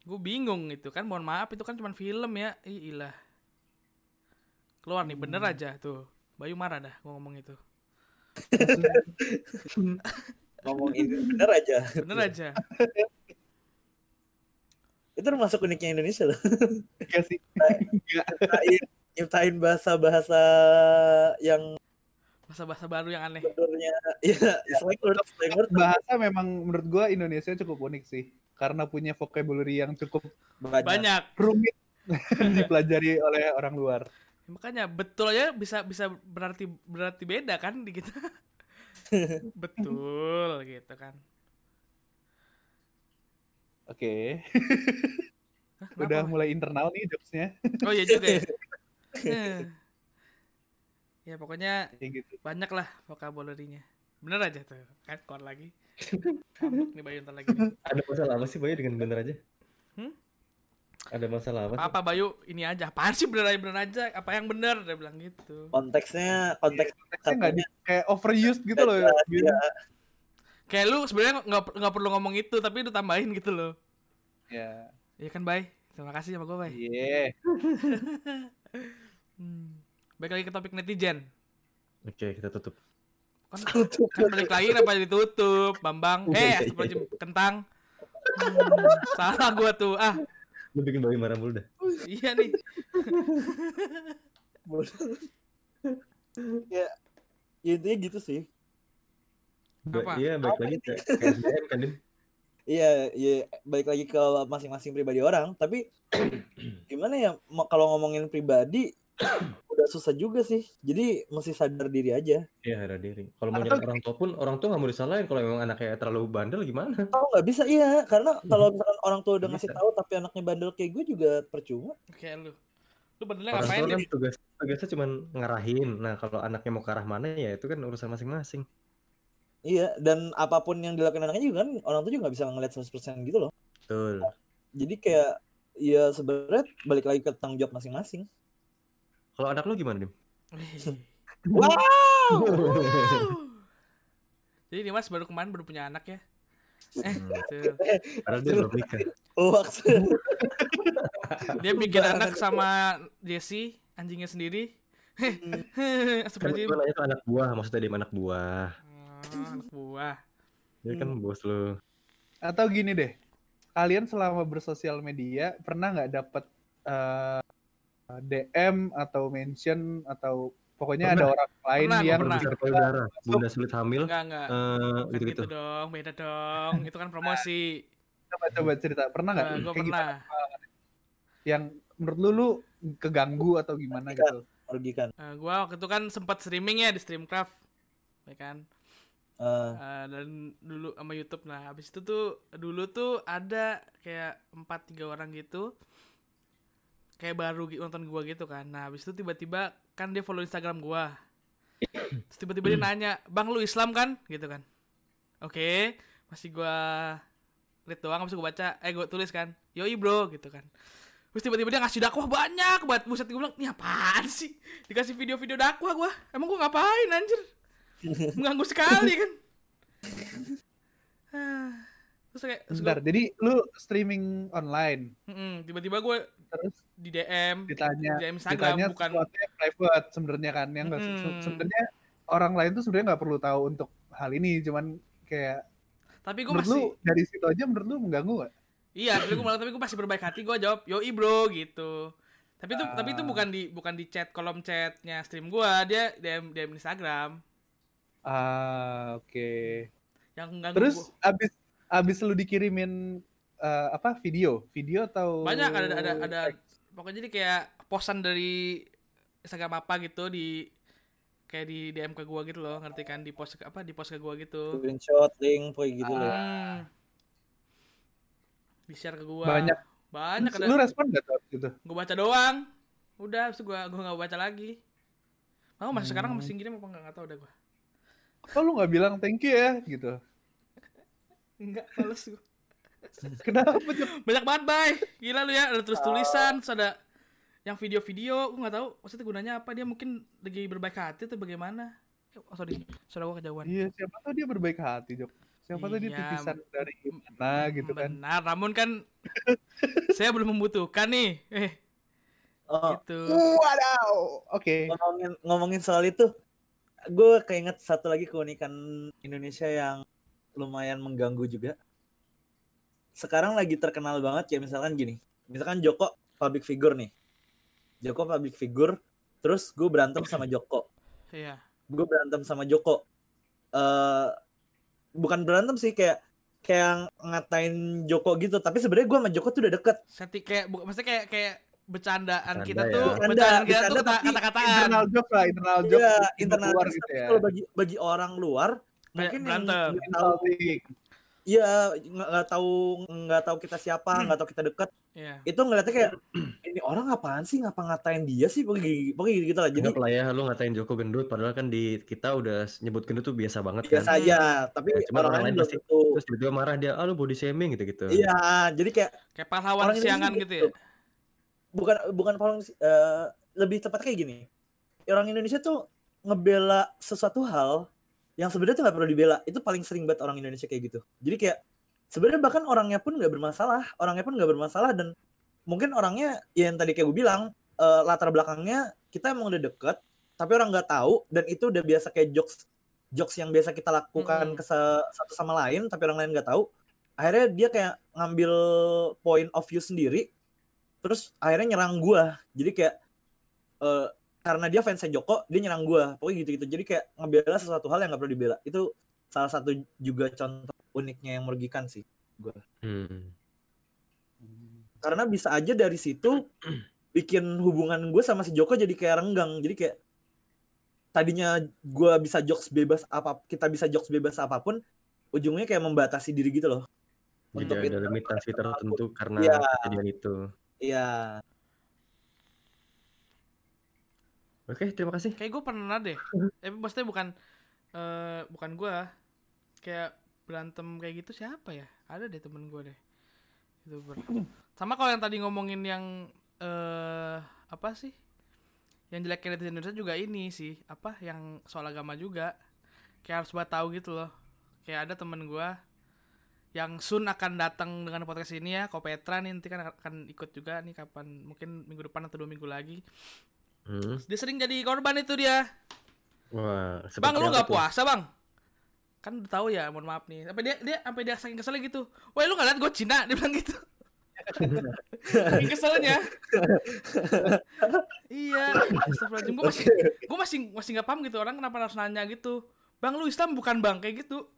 gue bingung itu kan mohon maaf itu kan cuma film ya Ih, ilah keluar nih bener aja tuh Bayu marah dah gue ngomong itu ngomong ini bener aja. bener aja Itu termasuk uniknya Indonesia loh. Iya sih. Nyiptain, nyiptain bahasa-bahasa yang bahasa-bahasa baru yang aneh sebenarnya ya slang word, slang word Bahasa memang menurut gua Indonesia cukup unik sih. Karena punya vocabulary yang cukup banyak. banyak rumit dipelajari oleh orang luar. Ya, makanya betul aja bisa bisa berarti berarti beda kan di kita betul gitu kan Oke. Hah, Udah mulai internal nih jokesnya. oh iya juga ya Eh. ya pokoknya Kayak gitu. banyak lah vocabulary-nya bener aja tuh kan keluar lagi Ngambek nih Bayu ntar lagi nih. Ada masalah apa sih Bayu dengan bener aja? Ada masalah apa? sih? apa Bayu ini aja apaan sih bener aja bener aja apa yang bener dia bilang gitu konteksnya konteks Konteksnya nggak di- kayak overused gitu loh. Iya, iya. kayak lu sebenarnya nggak nggak perlu ngomong itu tapi lu tambahin gitu loh Ya. Iya kan Bay terima kasih sama gue Bay Iya. hmm. baik lagi ke topik netizen Oke, kita tutup. kan, kan balik lagi kenapa ditutup Bambang eh astagfirullahaladzim kentang Hmm, salah gua tuh ah Lu bikin Bayu marah mulu dah. iya nih ya ya intinya gitu sih Ba- Apa? Iya, baik lagi ke, ke SDM kan? Iya, iya balik lagi ke masing-masing pribadi orang. Tapi gimana ya kalau ngomongin pribadi udah susah juga sih. Jadi mesti sadar diri aja. Iya, ada diri. Kalau mau nyerang orang tua pun, orang tua nggak mau disalahin. Kalau memang anaknya terlalu bandel gimana? Tahu nggak bisa iya, karena kalau misalkan orang tua udah ngasih tahu tapi anaknya bandel kayak gue juga percuma. kayak lu lu benernya Orang ngapain tua nih kan tugas tugasnya cuma ngarahin. Nah, kalau anaknya mau ke arah mana ya itu kan urusan masing-masing. Iya, dan apa pun yang dilakukan anaknya juga kan orang tua juga nggak bisa ngeliat 100% gitu loh. Betul. Jadi kayak ya sebenarnya balik lagi ke tanggung jawab masing-masing. Kalau anak lu gimana, Dim? Wow. jadi Dimas baru kemarin baru punya anak ya eh Hmm, gitu. Padahal dia belum nikah. Hoax. dia bikin anak sama Jesse anjingnya sendiri Kan Astagfirullahaladzim gue nanya ke anak buah, maksudnya dia anak buah. Oh, anak buah Dia kan bos lu. Atau gini deh. Kalian selama bersosial media pernah nggak dapet eh, DM atau mention atau pokoknya ada Pernah. orang lain Pernah, yang pernah. Besar payudara, bunda sulit hamil, enggak enggak eh Bukan gitu-gitu. gitu dong beda dong itu kan promosi coba coba cerita pernah nggak? gue Kayak pernah gimana? Yang menurut lu lu keganggu atau gimana gitu? Merugikan. Eh, gua waktu itu kan sempat streaming ya di Streamcraft ya kan Eh, Eh, dan dulu sama YouTube nah habis itu tuh dulu tuh ada kayak empat tiga orang gitu kayak baru nonton gua gitu kan. Nah habis itu tiba-tiba kan dia follow Instagram gua. Terus tiba-tiba dia nanya bang lu Islam kan? Gitu kan. Oke. Masih gua lihat doang habis gua baca eh gua tulis kan. Yoi bro. Gitu kan. Terus tiba-tiba dia ngasih dakwah banyak banget. Buset gue bilang, ini apaan sih? Dikasih video-video dakwah gua. Emang gua ngapain anjir? Mengganggu sekali kan. Ah, Terus kayak Bentar, gua- jadi lu streaming online? Tiba-tiba gue terus di DM ditanya di DM Instagram ditanya bukan private sebenarnya kan yang Mm-mm. sebenarnya orang lain tuh sebenarnya nggak perlu tahu untuk hal ini cuman kayak tapi gue masih lu dari situ aja menurut lu mengganggu gak? iya tapi gue malah tapi gue masih berbaik hati gue jawab yoi bro gitu tapi itu tapi itu Ah. bukan di bukan di chat kolom chatnya stream gue dia DM DM Instagram Ah oke. yang mengganggu Terus gua. abis abis lu dikirimin eh, apa video video atau banyak ada ada ada pokoknya jadi kayak posan dari Instagram apa gitu di kayak di DM ke gue gitu loh ngerti kan di post ke- apa di post ke gue gitu screenshot, link, kayak gitu loh. Hmm. di share ke gue Banyak. banyak ada lu respon gak tuh abis itu? gue baca doang udah habis itu gue gue nggak baca lagi mau masih sekarang Hmm. masih gini apa nggak nggak tahu udah gue Kok lu nggak bilang thank you ya gitu? enggak males gue Kenapa banyak banget bay. Gila lu ya ada terus tulisan terus ada yang video-video. Gue nggak tahu maksudnya gunanya apa? Dia mungkin lagi berbaik hati atau bagaimana? Eh, oh, sorry. Sorry gue kejauhan. Iya, siapa tahu dia berbaik hati, Jok. Siapa tahu dia Iya, titisan dari mana gitu kan. benar. Namun kan saya belum membutuhkan nih. Eh Oh, gitu. Wadaw. Oke. ngomongin ngomongin soal itu, gue keinget satu lagi keunikan Indonesia yang lumayan mengganggu juga. Sekarang lagi terkenal banget kayak misalkan gini, misalkan Joko public figure nih, Joko public figure, terus gue berantem sama Joko, iya gue berantem sama Joko, eh bukan berantem sih kayak kayak ngatain Joko gitu, tapi sebenarnya gue sama Joko tuh udah deket. seti kayak bu- maksudnya kayak kayak bercandaan Bercanda kita ya. tuh Bercanda, bercandaan kita bercanda tuh kata-kataan Internal joke lah, internal joke. Iya, untuk internal jokes, gitu ya. kalau bagi bagi orang luar Kayak mungkin yang berantem. tahu Insulting. Iya, nggak nggak tahu nggak tahu kita siapa, nggak tahu kita dekat. Iya. Itu ngeliatnya kayak ini orang apaan sih, ngapa ngatain dia sih, pokoknya pokoknya gitu lah. Jadi lah ya lu ngatain Joko gendut padahal kan di kita udah nyebut gendut tuh biasa banget biasa kan. aja, tapi Ya, cuma orang orang lain pasti- tentu. Terus tiba-tiba marah dia, ah lu body shaming gitu-gitu. Iya, jadi kayak kayak pahlawan Indonesia kesiangan gitu ya bukan bukan paling eh, lebih tepat kayak gini. Orang Indonesia tuh ngebela sesuatu hal yang sebenarnya tuh nggak perlu dibela. Itu paling sering banget orang Indonesia kayak gitu. Jadi kayak sebenarnya bahkan orangnya pun nggak bermasalah, orangnya pun nggak bermasalah dan mungkin orangnya ya yang tadi kayak gue bilang eh, latar belakangnya kita emang udah deket, tapi orang nggak tahu dan itu udah biasa kayak jokes jokes yang biasa kita lakukan Mm-mm. ke satu sama lain tapi orang lain nggak tahu. Akhirnya dia kayak ngambil point of view sendiri terus akhirnya nyerang gua jadi kayak eh karena dia fansnya Joko dia nyerang gua. Pokoknya gitu gitu jadi kayak ngebela sesuatu hal yang nggak perlu dibela. Itu salah satu juga contoh uniknya yang merugikan sih Hmm. karena bisa aja dari situ bikin hubungan gue sama si Joko jadi kayak renggang. Jadi kayak tadinya gua bisa jokes bebas apa kita bisa jokes bebas apa pun ujungnya kayak membatasi diri gitu loh. Jadi Untuk ada limitasi tertentu karena Iya. kejadian itu. iya Oke, terima kasih. kayak gue pernah deh. Tapi maksudnya bukan eh bukan gue kayak berantem kayak gitu siapa ya? Ada deh temen gue deh. Itu ber- sama kalau yang tadi ngomongin yang eh apa sih? Yang jeleknya netizen Indonesia juga ini sih. Apa? Yang soal agama juga. Kayak harus buat tahu gitu loh. Kayak ada temen gue yang Sun akan datang dengan podcast ini ya. Ko Petra nih nanti kan akan ikut juga nih kapan mungkin minggu depan atau dua minggu lagi Hmm. dia sering jadi korban itu dia Wah, Bang lu nggak puasa bang? Kan udah tahu ya, mohon maaf nih. Sampai dia dia sampai dia saking keselnya gitu. Wah lu nggak liat gue Cina? Dia bilang gitu. saking keselnya. iya. Astagfirullahaladzim. Gue masih gue masih masih nggak paham gitu orang kenapa harus nanya gitu. Bang lu Islam bukan bang kayak gitu.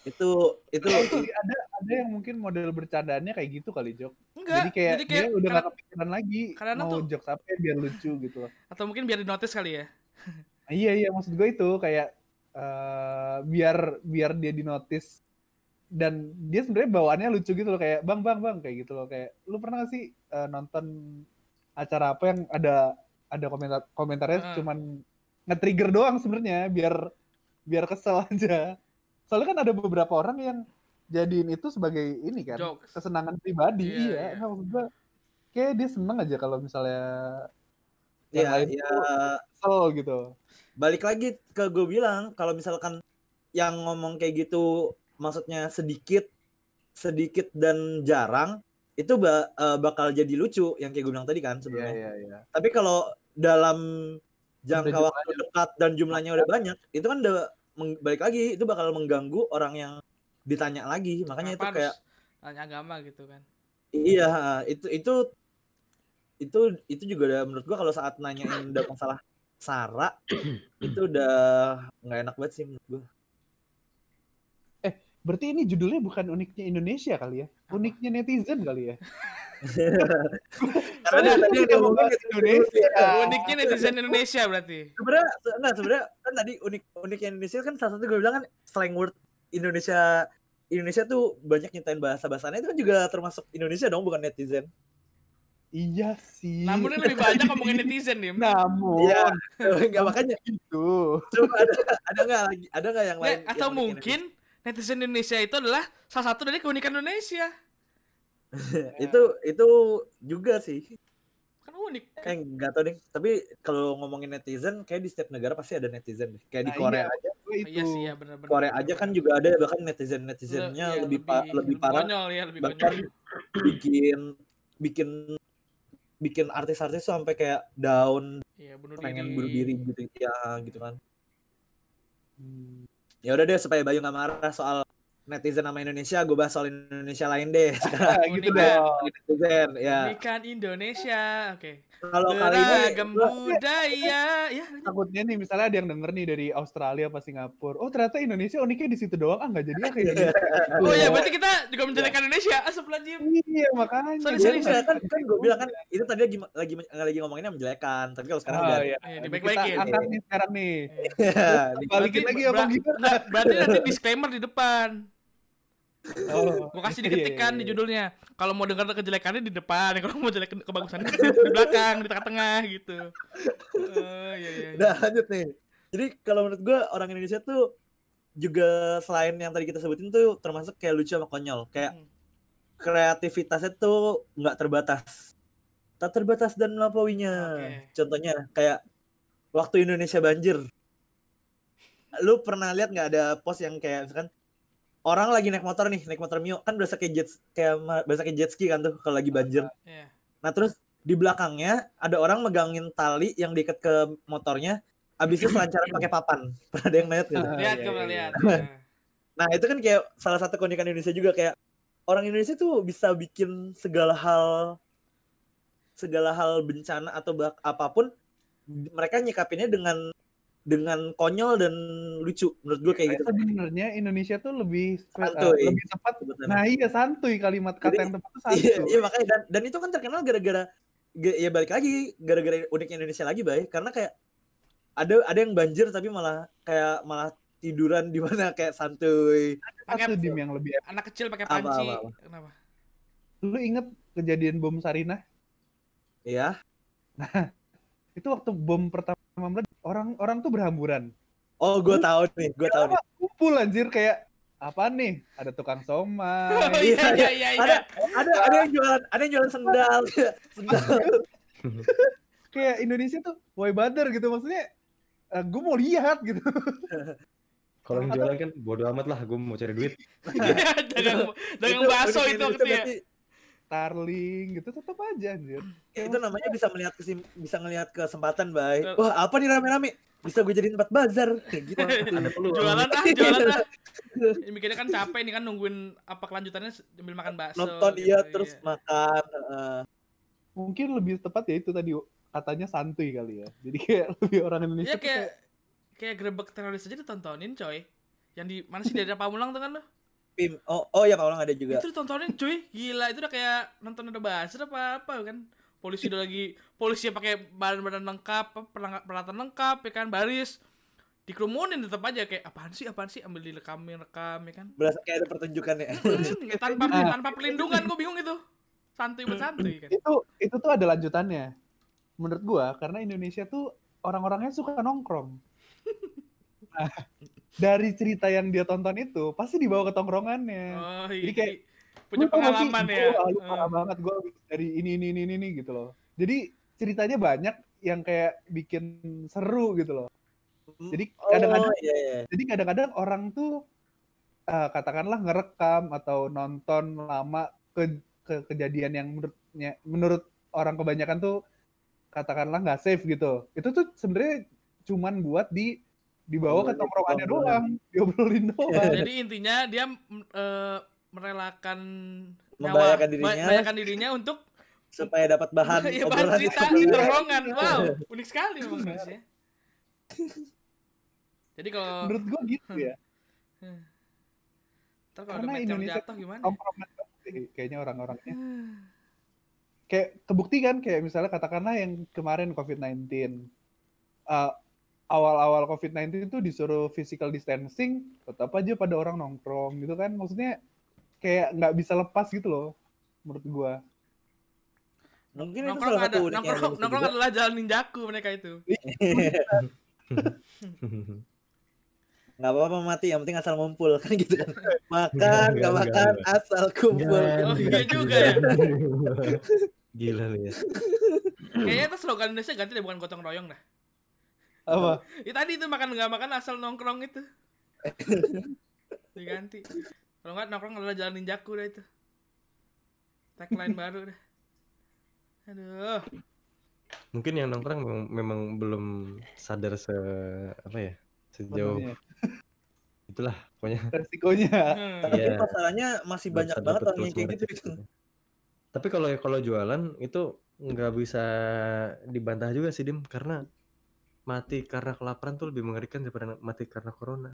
Itu itu Jadi ada ada yang mungkin model bercandaannya kayak gitu kali Jok. Enggak. Jadi kayak, dia udah karena- gak kepikiran lagi karena mau tuh- jokes apa ya biar lucu gitu loh. atau mungkin biar di notice kali ya. Iya iya maksud gue itu kayak eh, biar biar dia di notice dan dia sebenarnya bawaannya lucu gitu loh kayak bang bang bang kayak gitu loh kayak lu pernah gak sih eh, nonton acara apa yang ada ada komentar komentarnya Heeh. cuman nge-trigger doang sebenarnya biar biar kesel aja soalnya kan ada beberapa orang yang jadiin itu sebagai ini kan Jokes. kesenangan pribadi. Iya, iya, iya. Nggak, maksud gue kayak dia seneng aja kalau misalnya yang ya lain ya tuh kesel gitu. Balik lagi ke gue bilang kalau misalkan yang ngomong kayak gitu maksudnya sedikit sedikit dan jarang itu ba- eh, bakal jadi lucu yang kayak gue bilang tadi kan iya sebenarnya. Iya iya tapi kalau dalam jangka waktu dekat dan jumlahnya udah banyak itu kan udah balik lagi itu bakal mengganggu orang yang ditanya lagi makanya itu Kenapa kayak harus nanya agama gitu kan. iya itu itu itu itu juga udah menurut gua kalau saat nanyain udah masalah sara itu udah nggak enak banget sih menurut gua Berarti ini judulnya bukan uniknya Indonesia kali ya? Uniknya netizen kali ya? karena tadi kita udah mau ngomong bahas Indonesia. Uniknya netizen Indonesia berarti. sebenarnya se- enggak sebenarnya kan tadi unik uniknya Indonesia kan salah satu gue bilang kan slang word Indonesia Indonesia tuh banyak nyiptain bahasa bahasanya itu kan juga termasuk Indonesia dong bukan netizen Iya sih. Namun ini lebih banyak ngomongin netizen nih. Namun, Iya. nggak makanya itu. coba ada ada nggak lagi ada nggak yang lain atau yang unik mungkin netizen Indonesia itu adalah salah satu dari keunikan Indonesia. Itu itu juga sih Kan unik. Kan? Kayak nggak tau deh. Tapi kalau ngomongin netizen, kayak di setiap negara pasti ada netizen deh. Kayak di Nah, Korea iya. aja. Gue itu. Iya sih ya benar-benar. Korea aja kan juga ada bahkan netizen netizennya iya, lebih pa- lebih parah ya, lebih bahkan bikin bikin bikin artis-artis tuh sampai kayak down Iya, bunuh pengen diri. bunuh diri gitu ya gitu kan Hmm. ya udah deh supaya Bayu nggak marah soal netizen sama Indonesia gue bahas soal Indonesia lain deh sekarang gitu Unik kan? dong. netizen ya Unikan Indonesia. Oke. kalau kali ini budaya. Ya, Takutnya nih misalnya ada yang denger nih dari Australia apa Singapura. Oh ternyata Indonesia uniknya di situ doang. Ah nggak jadi ah kayak gitu. Oh iya, berarti kita juga menjelekan Indonesia. Astagfirullahaladzim. Iya makanya. Sorry, Iya, sorry, enggak, kan kan gue bilang kan itu tadi lagi lagi lagi ngomonginnya menjelekan tapi kalau sekarang Oh, udah iya. Iya, Ini dibaik-baikin. Kita angkat nih sekarang nih. di- Balikin lagi apa Ber- gitu. berarti nanti disclaimer di depan. Oh. Gua kasih Iya, diketik kan iya, di iya. judulnya. Kalau mau dengar kejelekannya di depan, kalau mau jelek kebagusannya di belakang, di tengah-tengah gitu. Oh iya iya. iya. Udah lanjut nih. Jadi kalau menurut gue orang Indonesia tuh juga selain yang tadi kita sebutin tuh termasuk kayak lucu sama konyol. Kayak Hmm. kreativitasnya tuh nggak terbatas. Tak terbatas dan melampauinya. Oke. Contohnya kayak waktu Indonesia banjir. Lu pernah lihat nggak ada post yang kayak misalkan orang lagi naik motor nih, naik motor Mio kan berasa kayak jet kayak berasa kayak jet ski kan tuh kalau lagi banjir. Iya. Nah terus di belakangnya ada orang megangin tali yang diikat ke motornya, abis itu selancaran pakai papan. Pernah ada yang lihat gitu? Lihat iya, iya, lihat. Nah itu kan kayak salah satu keunikan Indonesia juga kayak orang Indonesia tuh bisa bikin segala hal segala hal bencana atau bak apa pun mereka nyikapinnya dengan dengan konyol dan lucu menurut gue kayak gitu. Sebenarnya Indonesia tuh lebih Santuy. eh, lebih tepat. Sebetulnya. Nah iya santuy kalimat kata Jadi, yang tepat tuh Iya, santuy. iya makanya dan, dan itu kan terkenal gara-gara ga- ya balik lagi gara-gara uniknya Indonesia lagi bay karena kayak ada ada yang banjir tapi malah kayak malah tiduran di mana kayak santuy. Pakai dim yang lebih. anak kecil pakai Apa, panci. apa, apa? Kenapa? Lu inget kejadian bom Sarinah? Ya. Itu waktu bom pertama meledak, orang orang tuh berhamburan. Oh, gue tahu nih, gue tahu nih. Kumpul anjir kayak apa nih? Ada tukang somai. Oh iya iya iya iya. Ada ada ada yang jualan ada yang jualan sendal. sendal. kayak Indonesia tuh why bother gitu maksudnya gue mau lihat gitu Kalau yang jualan kan bodo amat lah, gue mau cari duit. dagang dagang Itu bakso itu Indonesia waktu ya. Starling gitu tetap aja anjir. itu namanya bisa melihat kesim, bisa ngelihat kesempatan, Bay. Betul. Wah, apa nih rame-rame? Bisa gue jadiin tempat bazar kayak gitu. Ada peluang. Jualan ah, jualan ah. Ini mikirnya kan capek nih kan nungguin apa kelanjutannya sambil makan bakso. Nonton gitu, iya terus makan. heeh. Mungkin lebih tepat ya itu tadi katanya santuy kali ya. Jadi kayak lebih orang Indonesia Iya tuh kayak kayak grebek teroris aja ditontonin coy. Yang di mana sih daerah Pamulang tuh kan lo? Pim. Oh, oh ya Pak Ulang ada juga. Itu ditontonin cuy, gila itu udah kayak nonton ada bahasa apa apa kan. Polisi udah lagi polisi yang pakai badan-badan lengkap, peralatan lengkap ya kan, baris dikerumunin tetap aja kayak apaan sih apaan sih ambil direkamin rekam ya kan Berasa kayak ada pertunjukan ya. Hmm, tanpa Ah. tanpa perlindungan gue bingung itu santuy bersantuy kan itu itu tuh ada lanjutannya. Menurut gua karena Indonesia tuh orang-orangnya suka nongkrong. Nah, dari cerita yang dia tonton itu pasti dibawa ke tongkrongannya. oh Jadi iya kayak, punya sih, pengalaman ya gua, lu parah banget gue dari ini ini ini ini gitu loh. Jadi ceritanya banyak yang kayak bikin seru gitu loh. Jadi kadang-kadang Oh, iya, iya. jadi kadang-kadang orang tuh eh, katakanlah ngerekam atau nonton lama ke, ke kejadian yang menurutnya menurut orang kebanyakan tuh katakanlah nggak safe gitu. Itu tuh sebenarnya cuman buat di dibawa ke tongkrongannya doang, diobrolin doang. jadi intinya dia eh, merelakan Membahayakan nyawa- dirinya. membahayakan dirinya untuk supaya dapat bahan ya bahan cerita di tongkrongan wow unik sekali memang Indonesia jadi kalau Menurut gua gitu ya. ntar kalau ada Karena meteor Indonesia jatuh gimana sih kayaknya orang-orangnya. Kayak kebukti kan kayak misalnya katakanlah yang kemarin COVID-19. Eh, awal-awal COVID-19 itu disuruh physical distancing, tetap aja pada orang nongkrong gitu kan. Maksudnya kayak nggak bisa lepas gitu loh menurut gua. Mungkin itu nongkrong salah ada nongkrong nongkrong juga. adalah jalan ninjaku mereka itu nggak apa-apa mati yang penting asal ngumpul kan gitu kan makan nggak Enggak, makan enggak. asal kumpul Oh, iya juga ya. Gila lu ya. Kayaknya itu slogan Indonesia ganti deh bukan gotong royong dah. Apa? Ya tadi itu makan nggak makan asal nongkrong itu. Diganti. Kalau nggak nongkrong adalah jalan ninjaku dah itu. Tagline baru dah. Aduh. Mungkin yang nongkrong memang, memang belum sadar se apa ya sejauh Sebenarnya. itulah pokoknya. Resikonya. Hmm. Tapi Iya. masalahnya masih banyak banget orang yang kayak gitu. resiko. Tapi kalau kalau jualan itu nggak bisa dibantah juga sih dim karena mati karena kelaparan tuh lebih mengerikan daripada mati karena corona.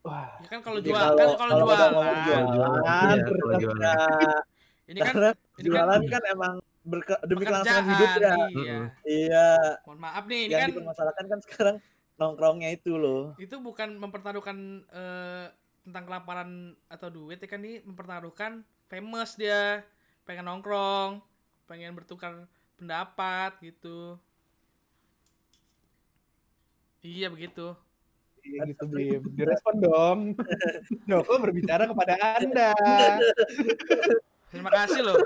Wah. Ya kan kalau Ya, jual kalau- kan kalau kalau udah jualan. Kalau jualan, iya, kalau jualan. Ya, Ini kan ini kan jualan kan emang berke- demi kelangsungan hidup ya. Iya. Iya, Mohon maaf nih, ini yang kan dipermasalahkan kan sekarang nongkrongnya itu loh. itu bukan mempertaruhkan eh, tentang kelaparan atau duit ya kan ini mempertaruhkan famous dia pengen nongkrong pengen bertukar pendapat gitu iya begitu Iya gitu Bim. Direspon dong. Joko berbicara kepada Anda. terima kasih loh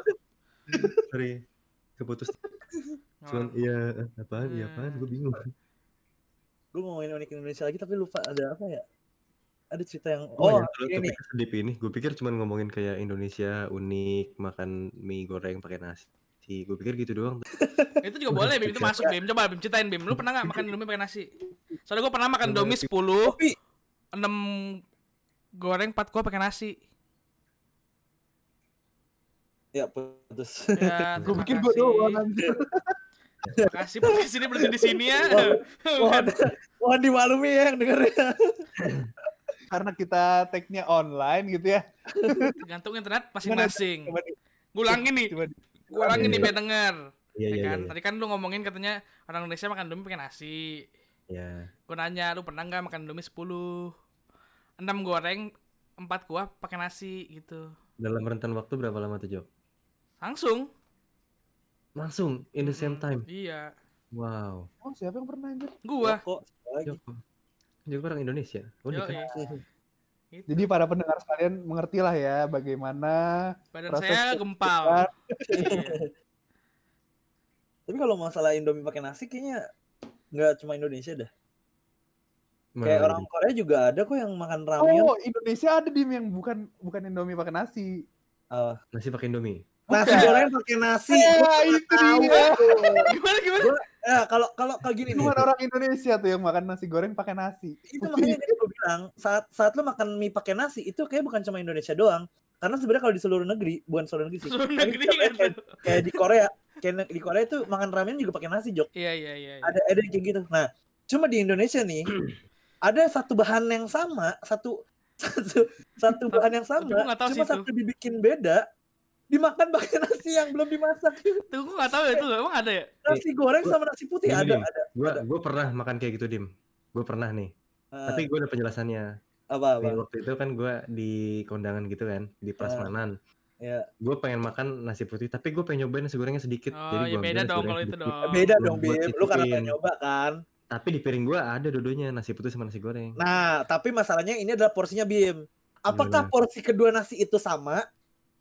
Sorry, keputus. Cuman Oh, iya apaan? Iya apaan? Gue bingung. Gue ngomongin unik Indonesia lagi tapi lupa ada apa ya? Ada cerita yang Oh, oh, ya, kalau ini nih. ini, gue pikir cuma ngomongin kayak Indonesia unik, makan mie goreng pakai nasi. Gue pikir gitu doang. itu juga boleh bim itu masuk bim coba bim ceritain bim lu pernah nggak makan indomie pakai nasi soalnya gue pernah makan indomie 10 Tapi 6 goreng 4 kuah pakai nasi ya putus. ya Gue pikir gue doang anjir. terima kasih podcast ini berhenti di sini ya Mohon, mohon dimaklumi ya yang dengernya. Karena kita tag-nya online gitu ya. tergantung internet masing-masing Coba di- gue ulangin nih coba di- gue ulangin Iya, nih iya. biar denger Iya ya iya kan iya. tadi kan lu ngomongin katanya orang Indonesia makan indomie pakai nasi Iya. gue nanya lu pernah nggak makan indomie 10 6 goreng 4 kuah pakai nasi gitu Dalam rentan waktu berapa lama tuh Jok? langsung Langsung in the same Mm-mm. time. iya Wow. Oh siapa yang pernah anjir? gua Kok lagi? Jok. Jok orang Indonesia. Unik Yoi. kan? Gitu. Jadi para pendengar sekalian mengertilah ya bagaimana badan proses saya gempal Iya. Tapi kalau masalah Indomie pakai nasi kayaknya nggak cuma Indonesia dah. Mana Kayak orang Korea juga ada kok yang makan ramyun. Oh, Indonesia ada dim yang bukan bukan Indomie pakai nasi. Ah, nasi pakai Indomie. nasi goreng pakai nasi. Ya, itu tahu. dia. gimana gimana Ya, kalau kalau kalau gini nih. Cuma orang Indonesia tuh yang makan nasi goreng pakai nasi. itu makanya tadi gue bilang saat saat lu makan mie pakai nasi itu kayak bukan cuma Indonesia doang karena sebenarnya kalau di seluruh negeri bukan seluruh negeri sih seluruh negeri kayak, kan kayak, kayak di Korea kayak di Korea itu makan ramen juga pakai nasi jok iya iya iya iya. ada ada yang kayak gitu nah cuma di Indonesia nih ada satu bahan yang sama satu satu satu bahan yang sama tahu cuma sih itu. satu dibikin beda dimakan pakai nasi yang belum dimasak tuh gua nggak tahu ya itu emang ada ya nasi goreng sama nasi putih Ini ada ada Gue gue pernah makan kayak gitu dim. Gue pernah nih. Ah, Tapi gue ada penjelasannya. apa apa Nih, waktu itu kan gue di kondangan gitu kan di Prasmanan. Ya Gue pengen makan nasi putih, tapi gue pengen nyobain nasi gorengnya sedikit. oh Jadi ya gua beda dong kalau itu dong beda Belum dong Bim lu karena pengen nyoba kan Tapi di piring gue ada dua-duanya nasi putih sama nasi goreng. Nah, tapi masalahnya ini adalah porsinya Bim. Apakah Gimana? porsi kedua nasi itu sama?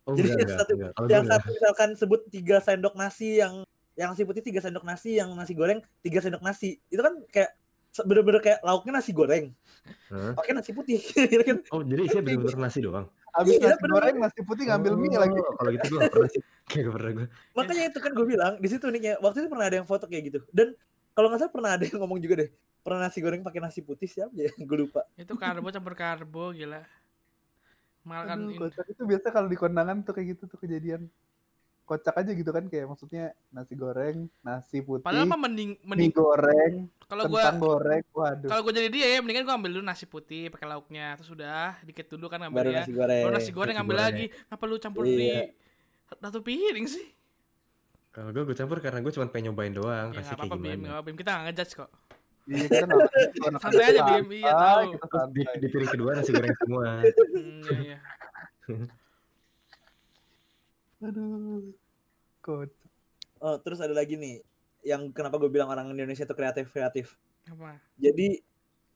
oh jadi enggak yang satu- enggak. Yang enggak. satu misalkan sebut tiga sendok nasi, yang yang nasi putih tiga sendok nasi, yang nasi goreng tiga sendok nasi. Itu kan kayak bener-bener kayak lauknya nasi goreng, Hah? pakai nasi putih. gitu kan? Oh jadi isinya bener-bener nasi doang. Habis Iya, nasi goreng, nasi putih ngambil mie lagi. Oh, Kalau gitu gue gak pernah sih. Kayak gak pernah gue. Makanya itu kan gue bilang di situ nih waktu itu pernah ada yang foto kayak gitu. Dan kalau nggak salah pernah ada yang ngomong juga deh, pernah nasi goreng pakai nasi putih siapa ya? Gue lupa. itu karbo campur karbo gila makan Aduh, kocak itu biasa kalau di kondangan tuh kayak gitu tuh kejadian. Kocak aja gitu kan kayak maksudnya nasi goreng, nasi putih, padahal mah mending mie mending goreng, kalau gua goreng. Waduh. kalau gua jadi dia ya mendingan gua ambil dulu nasi putih pakai lauknya terus udah dikit dulu kan Baru ngambilnya nasi goreng. baru nasi goreng nasi ngambil goreng. lagi ngapa lu campur Iya. di satu piring sih Kalau gue gue campur karena gue cuma pengen nyobain doang. ya Rasanya apa-apa kayak bim gimana. nggak apa Bim. kita nggak ngejudge kok Iya, kita nggak- kita anak Santai aja, Bim. Iya, tahu. di, di piring kedua nasi goreng semua. hmm, iya, iya. Aduh. Kocak. Oh, terus ada lagi nih yang kenapa gue bilang orang Indonesia itu kreatif kreatif. apa Jadi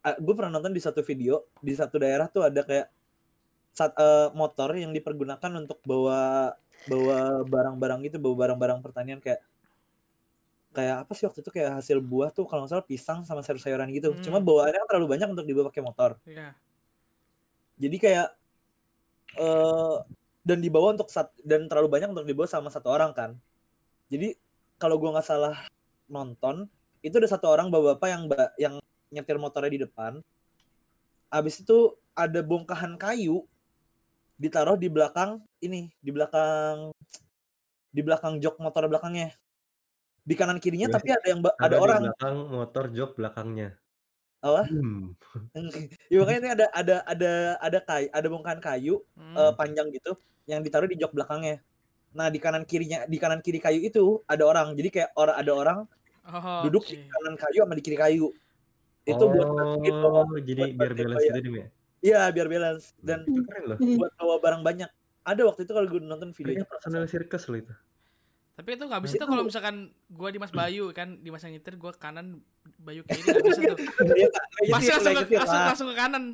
gue pernah nonton di satu video di satu daerah tuh ada kayak saat eh, motor yang dipergunakan untuk bawa bawa barang-barang gitu, bawa barang-barang pertanian kayak kayak apa sih waktu itu kayak hasil buah tuh kalau nggak salah pisang sama sayur-sayuran gitu. Cuma Hmm. bawaannya kan terlalu banyak untuk dibawa pakai motor. Iya. Jadi kayak eh dan dibawa untuk sat, dan terlalu banyak untuk dibawa sama satu orang kan. Jadi kalau gua nggak salah nonton itu ada satu orang bapak-bapak yang yang nyetir motornya di depan. Habis itu ada bongkahan kayu ditaruh di belakang ini, di belakang di belakang jok motor belakangnya. Di kanan kirinya Iya tapi ada yang Ada ada di orang. belakang motor jok belakangnya. Apa? Hmm. ya makanya ini ada ada ada ada kayu, ada bongkahan kayu Hmm. eh, panjang gitu yang ditaruh di jok belakangnya. Nah, di kanan kirinya di kanan kiri kayu itu ada orang. Jadi kayak orang ada orang Oh, duduk oke. di kanan kayu sama di kiri kayu. Itu buat bantuin bawa Oh, jadi buat biar balance gitu ya. Iya, biar balance dan Itu keren loh. buat bawa barang banyak. Ada waktu itu kalau gue nonton Kayaknya videonya. personal circus loh itu. Tapi itu nggak bisa Itu- tuh kalau misalkan gua di Mas Bayu kan di Mas yang nyetir gua kanan Bayu kiri nggak bisa tuh. Iya, Pasti langsung ke, nyetir langsung, lah. langsung ke kanan.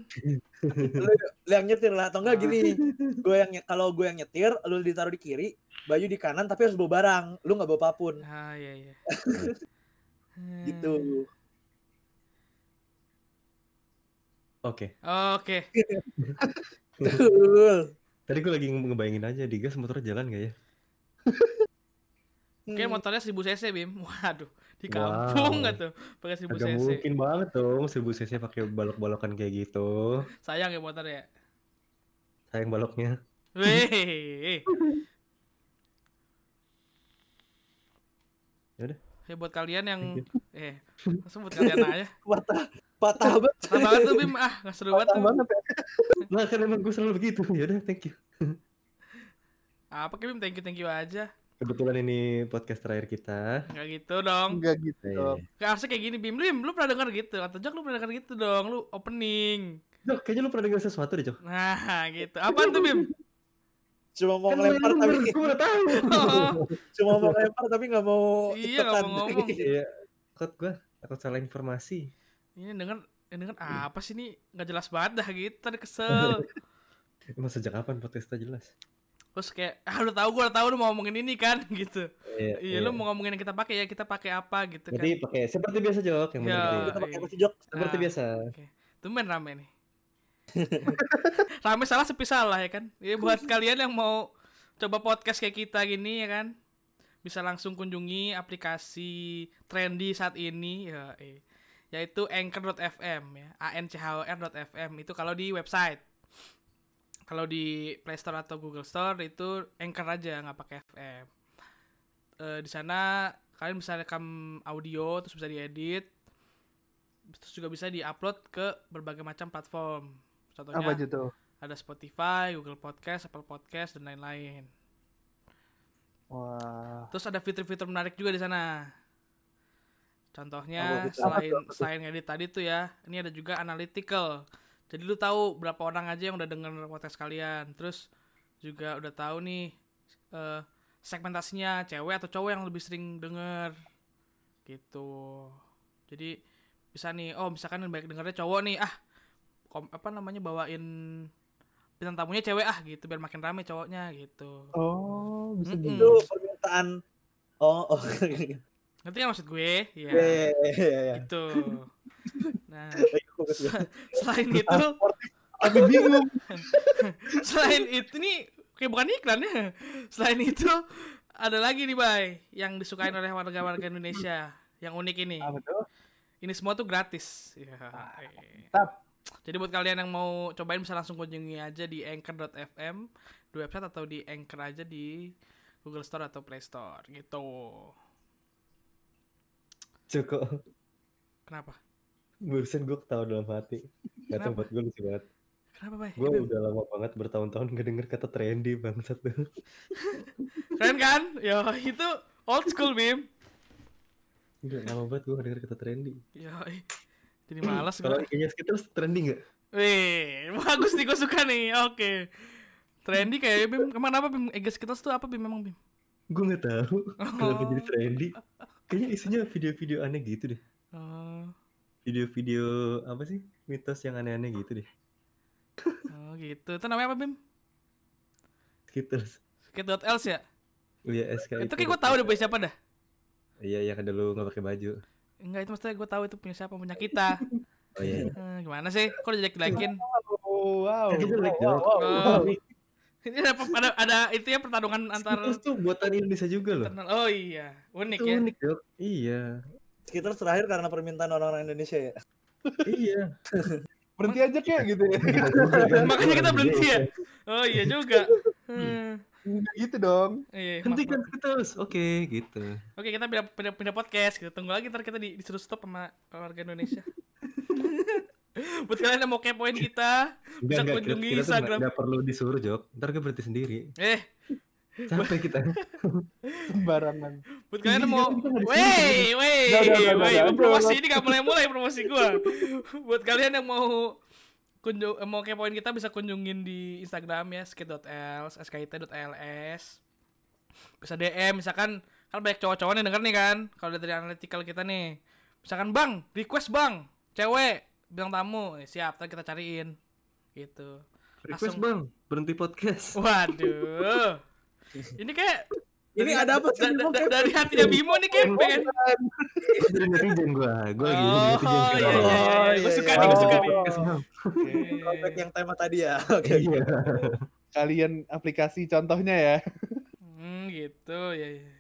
Lu, lu yang nyetir lah atau enggak gini. Gue yang kalau gue yang nyetir, lu ditaruh di kiri, Bayu di kanan tapi harus bawa barang. Lu nggak bawa apa pun. Ah iya iya. Gitu. Oke. Oke. Betul. Tadi gue lagi ngebayangin aja digas motornya jalan gak ya? Oke Hmm. motornya 1000 cc Bim. Waduh, di Wow. kampung nggak tuh pakai 1000 Agak cc. mungkin banget dong 1000 cc pakai balok-balokan kayak gitu. Sayang ya motor ya. Sayang baloknya. Weh. Yaudah. Ya buat kalian yang eh langsung buat kalian aja. patah patah banget. Seru banget tuh Bim. Ah, nggak seru banget Patah tuh. banget ya. Lah kan emang gue selalu begitu. Yaudah thank you. Apa kayak Bim? Thank you thank you aja. Kebetulan ini podcast terakhir kita. Nggak gitu dong. Enggak gitu. Eh, dong. Kayak harusnya kayak gini Bim. Bim, lu pernah denger gitu? Atau Jok lu pernah denger gitu dong? Lu opening. Jok, kayaknya lu pernah dengar sesuatu deh, Jok. Nah, gitu. Apaan tuh Bim? Cuma mau Kan ngelempar yang tapi gue udah tahu. cuma mau ngelempar tapi nggak mau Iya, nggak mau ngomong. Iya, takut gue takut salah informasi. Ini denger ini denger apa sih nih? Nggak jelas banget dah gitu. Tadi kesel. Emang sejak kapan podcast kita jelas? Terus kayak, ah udah tahu gue udah tahu lu mau ngomongin ini kan gitu. Iya, Iya, lu mau ngomongin yang kita pakai ya kita pakai apa gitu kan. Berarti pakai seperti biasa Jok yang Iya. benar Kita pakai apa sih Jok? Seperti Ah. biasa. Tumben rame nih. rame salah sepi salah ya kan. Ya buat kalian yang mau coba podcast kayak kita gini ya kan. Bisa langsung kunjungi aplikasi trendy saat ini ya eh, yaitu anchor.fm ya. a n c h o r.fm itu kalau di website. Kalau di Play Store atau Google Store itu Anchor aja nggak pakai FM. Eh, di sana kalian bisa rekam audio terus bisa diedit terus juga bisa diupload ke berbagai macam platform. Contohnya Apa tuh? ada Spotify, Google Podcast, Apple Podcast dan lain-lain. Wah. Terus ada fitur-fitur menarik juga di sana. Contohnya selain Apa selain edit tadi tuh ya, ini ada juga analytical. Jadi lu tahu berapa orang aja yang udah denger podcast kalian. Terus juga udah tahu nih eh, segmentasinya cewek atau cowok yang lebih sering denger gitu. Jadi bisa nih, oh misalkan yang baik dengernya cowok nih, ah kom, apa namanya bawain bintang tamunya cewek ah gitu biar makin rame cowoknya gitu. Oh, bisa Mm-mm. gitu. Itu permintaan Oh, oh. Ngerti kan maksud gue? Iya. Iya, iya, iya, iya. Gitu. Nah, Gue. selain itu, Aku bingung. selain itu nih kayak bukan iklan ya. Selain itu ada lagi nih, Bay, yang disukain oleh warga-warga Indonesia yang unik ini. Ini semua tuh gratis. Ya. Mantap. Jadi buat kalian yang mau cobain bisa langsung kunjungi aja di anchor.fm di website atau di Anchor aja di Google Store atau Play Store gitu. Joko, Kenapa? Barusan gue ketawa dalam hati. Gak tau Kenapa? buat gue lucu banget. Kenapa, Bay? Gue udah lama banget bertahun-tahun gak denger kata trendy bangsat tuh. Keren kan? Ya, itu old school, Bim. Udah lama banget gue gak denger kata trendy. Ya, jadi malas Kalau gue. IG-nya Skittles trendy gak? Wih, bagus nih gue suka nih. Oke. Trendy kayak Bim. Ke mana apa Bim? Egas kita tuh apa Bim memang Bim? Gue gak tahu kenapa Oh. jadi trendy. Kayaknya isinya video-video aneh gitu deh. Video-video apa sih? Mitos yang aneh-aneh gitu deh. oh gitu. Itu namanya apa Bim? Skittles. Skate.else ya? Oh iya SK itu kayak gue tahu deh punya siapa dah. Iya yang ada lu nggak pakai baju. Enggak itu maksudnya gue tahu itu punya siapa punya kita. Oh iya. Eh, gimana sih? Kok jelek jelekin? Oh, wow. Kan wow, wow, wow. Oh. Ini ada, ada ada itu ya pertarungan antar Skittles tuh buatan Indonesia juga loh. Oh iya, unik Itu ya. unik Jok. Iya. Skittles terakhir karena permintaan orang-orang Indonesia ya. iya. Berhenti aja kayak gitu ya. Makanya kita berhenti ya. Oh iya juga. Hmm. Gitu dong. Iya, Hentikan maaf, maaf. Skittles. Oke, gitu. Oke, kita pindah, pindah, pindah podcast. Kita tunggu lagi ntar kita di, disuruh stop sama warga Indonesia. Buat kalian yang mau kepoin kita, Bisa Enggak, enggak, kunjungi kita, kita tuh Instagram. nggak- nggak perlu disuruh Jok. Ntar gue berhenti sendiri. eh, Capek kita. Sembarangan. buat kalian yang mau, disuruh, wey, wey, udah, wey, udah, promosi ini gak mulai-mulai promosi gua. buat kalian yang mau kunjung eh, mau kepoin kita bisa kunjungin di Instagram ya skit.ls skit.ls bisa DM misalkan kan banyak cowok-cowok nih denger nih kan kalau dari analytical kita nih misalkan bang request bang cewek bilang tamu Eh, siap ntar kita cariin gitu Request Langsung. bang, berhenti podcast. waduh ini kayak Ini dari- ada apa sih? da- da- dari hatinya Bimo nih kayak pengen Jadi netizen gue. Gue lagi Oh, netizen iya, sekarang. iya, iya. Oh, Gue iya, suka iya. nih, gue suka nih. Throwback yang tema tadi ya. Oke. Iya. Kalian aplikasi contohnya ya. Hmm, gitu ya, ya.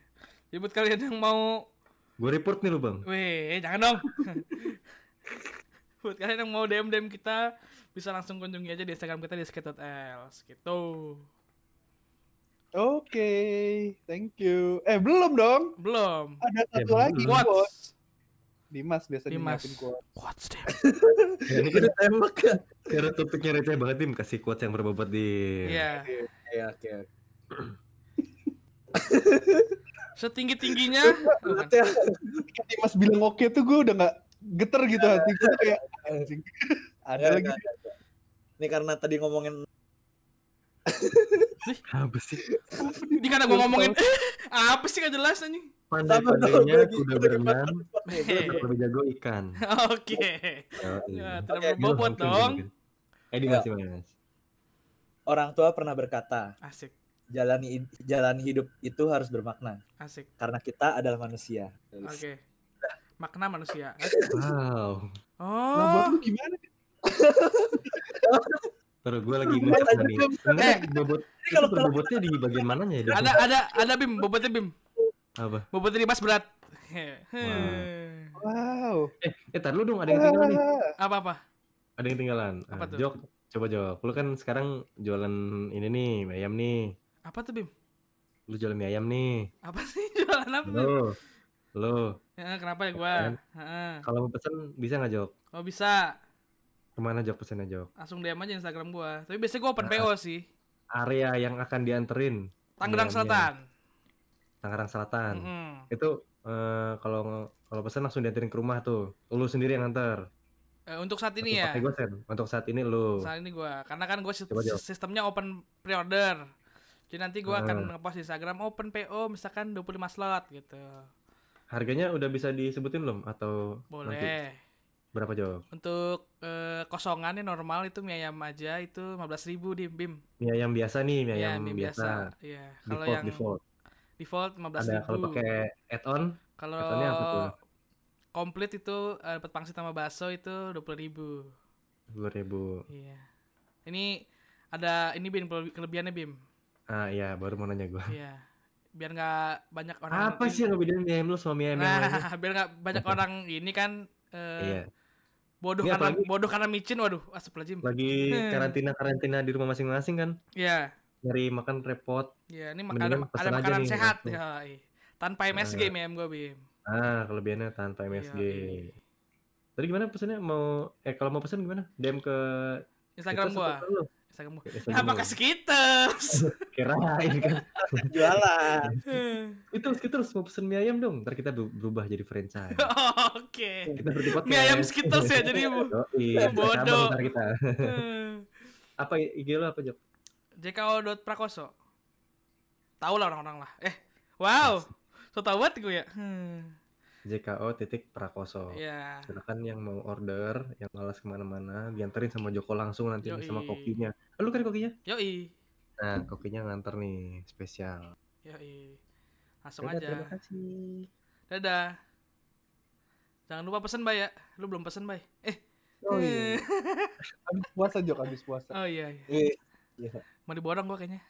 Jadi buat kalian yang mau, Gue report nih lu bang. weh, jangan dong. buat kalian yang mau DM DM kita, bisa langsung kunjungi aja di Instagram kita di skate.ls gitu. Oke, thank you. Eh belum dong. Belum. Ada Eh, satu belum. lagi. quote. Quotes. Dimas biasa Dimas. nyiapin quote. Quotes deh. Ya, ini Udah tembak ya. karena topiknya receh banget tim kasih quotes yang berbobot di. Iya. Iya, oke. Setinggi tingginya. Ya. Ketika Dimas bilang oke tuh gue udah nggak geter gitu hati gue kayak anjing. Ada Ada lagi. lagi. Ini karena tadi ngomongin Apa sih? Di karena gue ngomongin apa sih gak jelas anjing. dong Pandai-pandainya kuda Udah berenang, nih, lebih jago ikan. Oke. Oh, Ya, tidak berbobot dong. gitu. Eh di masih mas. Orang tua pernah berkata, Asik, jalani jalani hidup itu harus bermakna asik. karena kita adalah manusia. Oke. Makna manusia. Wow. Nah, buat Oh, lu gimana? Terus gue lagi mencerna nih. Sebenarnya bobot Ini kalau berbobotnya di bagian mananya ya? Ada ada ada Bim, bobotnya Bim. Apa? Bobotnya Dimas berat. Wow. Eh, eh tar lu dong ada yang tinggalan nih. Apa apa? Ada yang tinggalan. Apa Ah, tuh? Jok, coba Jok. Lu kan sekarang jualan ini nih, mie ayam nih. Apa tuh Bim? Lu jualan mie ayam nih. Apa sih jualan apa? Lu. Lu. Ya, kenapa ya gua? Heeh. Kalau mau pesen bisa nggak Jok? Oh bisa. Ke mana Jok pesennya Jok? Langsung DM aja Instagram gua. Tapi biasanya gua open Ah. PO sih. Area yang akan dianterin. Tangerang Mie ayamnya. Selatan. Tangerang Selatan. Mm-mm. Itu eh, kalau kalau pesan langsung dianterin ke rumah tuh. Lu sendiri yang antar. Eh, untuk saat ini Atau ya. pakai gosen. Untuk saat ini lu. Saat ini gua karena kan gua jawab. sistemnya open pre-order. Jadi nanti gua akan Ah. ngepost di Instagram open PO misalkan 25 slot gitu. Harganya udah bisa disebutin belum atau nanti? Berapa Jok? Untuk eh, kosongannya normal itu mie ayam aja itu 15.000 di Bim. Mie ayam biasa nih, mie Iya, ayam mie biasa. Iya. Kalau Default, yang default. default 15.000. Ada kalau pakai add-on Kalau tuh? komplit itu eh, dapat pangsit sama bakso itu 20.000. dua ribu. Iya. Ini ada ini Bim kele- kelebihannya Bim. Ah iya, baru mau nanya gua. Iya. Biar nggak banyak orang Apa sih yang ngebedain mie ayam lu sama mie ayam? Nah, biar nggak banyak orang ini kan eh, Iya, bodoh Ini karena apalagi- bodoh karena micin waduh astagfirullahaladzim. lagi Hmm. karantina-karantina di rumah masing-masing kan. Iya. Nyari makan repot. Iya, ini makanan ada aja makanan nih, sehat langsung. ya. Tanpa MSG Nah. mem gue Bim. Ah, kelebihannya tanpa MSG. Iya, Tadi gimana pesannya mau eh kalau mau pesen gimana? DM ke Instagram gua. Lu? Instagram gua. Lu. ke Skittles? Kirain kan. Jualan. Itu kita harus mau pesen mie ayam dong. Ntar kita ber- berubah jadi franchise. Oke. kita berarti podcast. Mie ayam Skittles ya jadi Bu. Iya, Bodoh. ntar kita. Apa IG lu apa Jok? JKO.prakoso. Tahu lah orang-orang lah. Eh, wow. So tau banget gue ya. Hmm. JKO titik Prakoso. Iya. Silakan yang mau order, yang malas ke mana-mana, dianterin sama Joko langsung nanti Yoi. sama kokinya. Ah, Lu kan kokinya? Yoi. Nah, kokinya nganter nih spesial. Yoi. Langsung Terima aja. kasih. Dadah. Jangan lupa pesen, Bay ya. Lu belum pesen, Bay. Eh. Oh, iya. Habis puasa Jok, habis puasa. Oh iya, iya. Eh, Mau diborong gua kayaknya.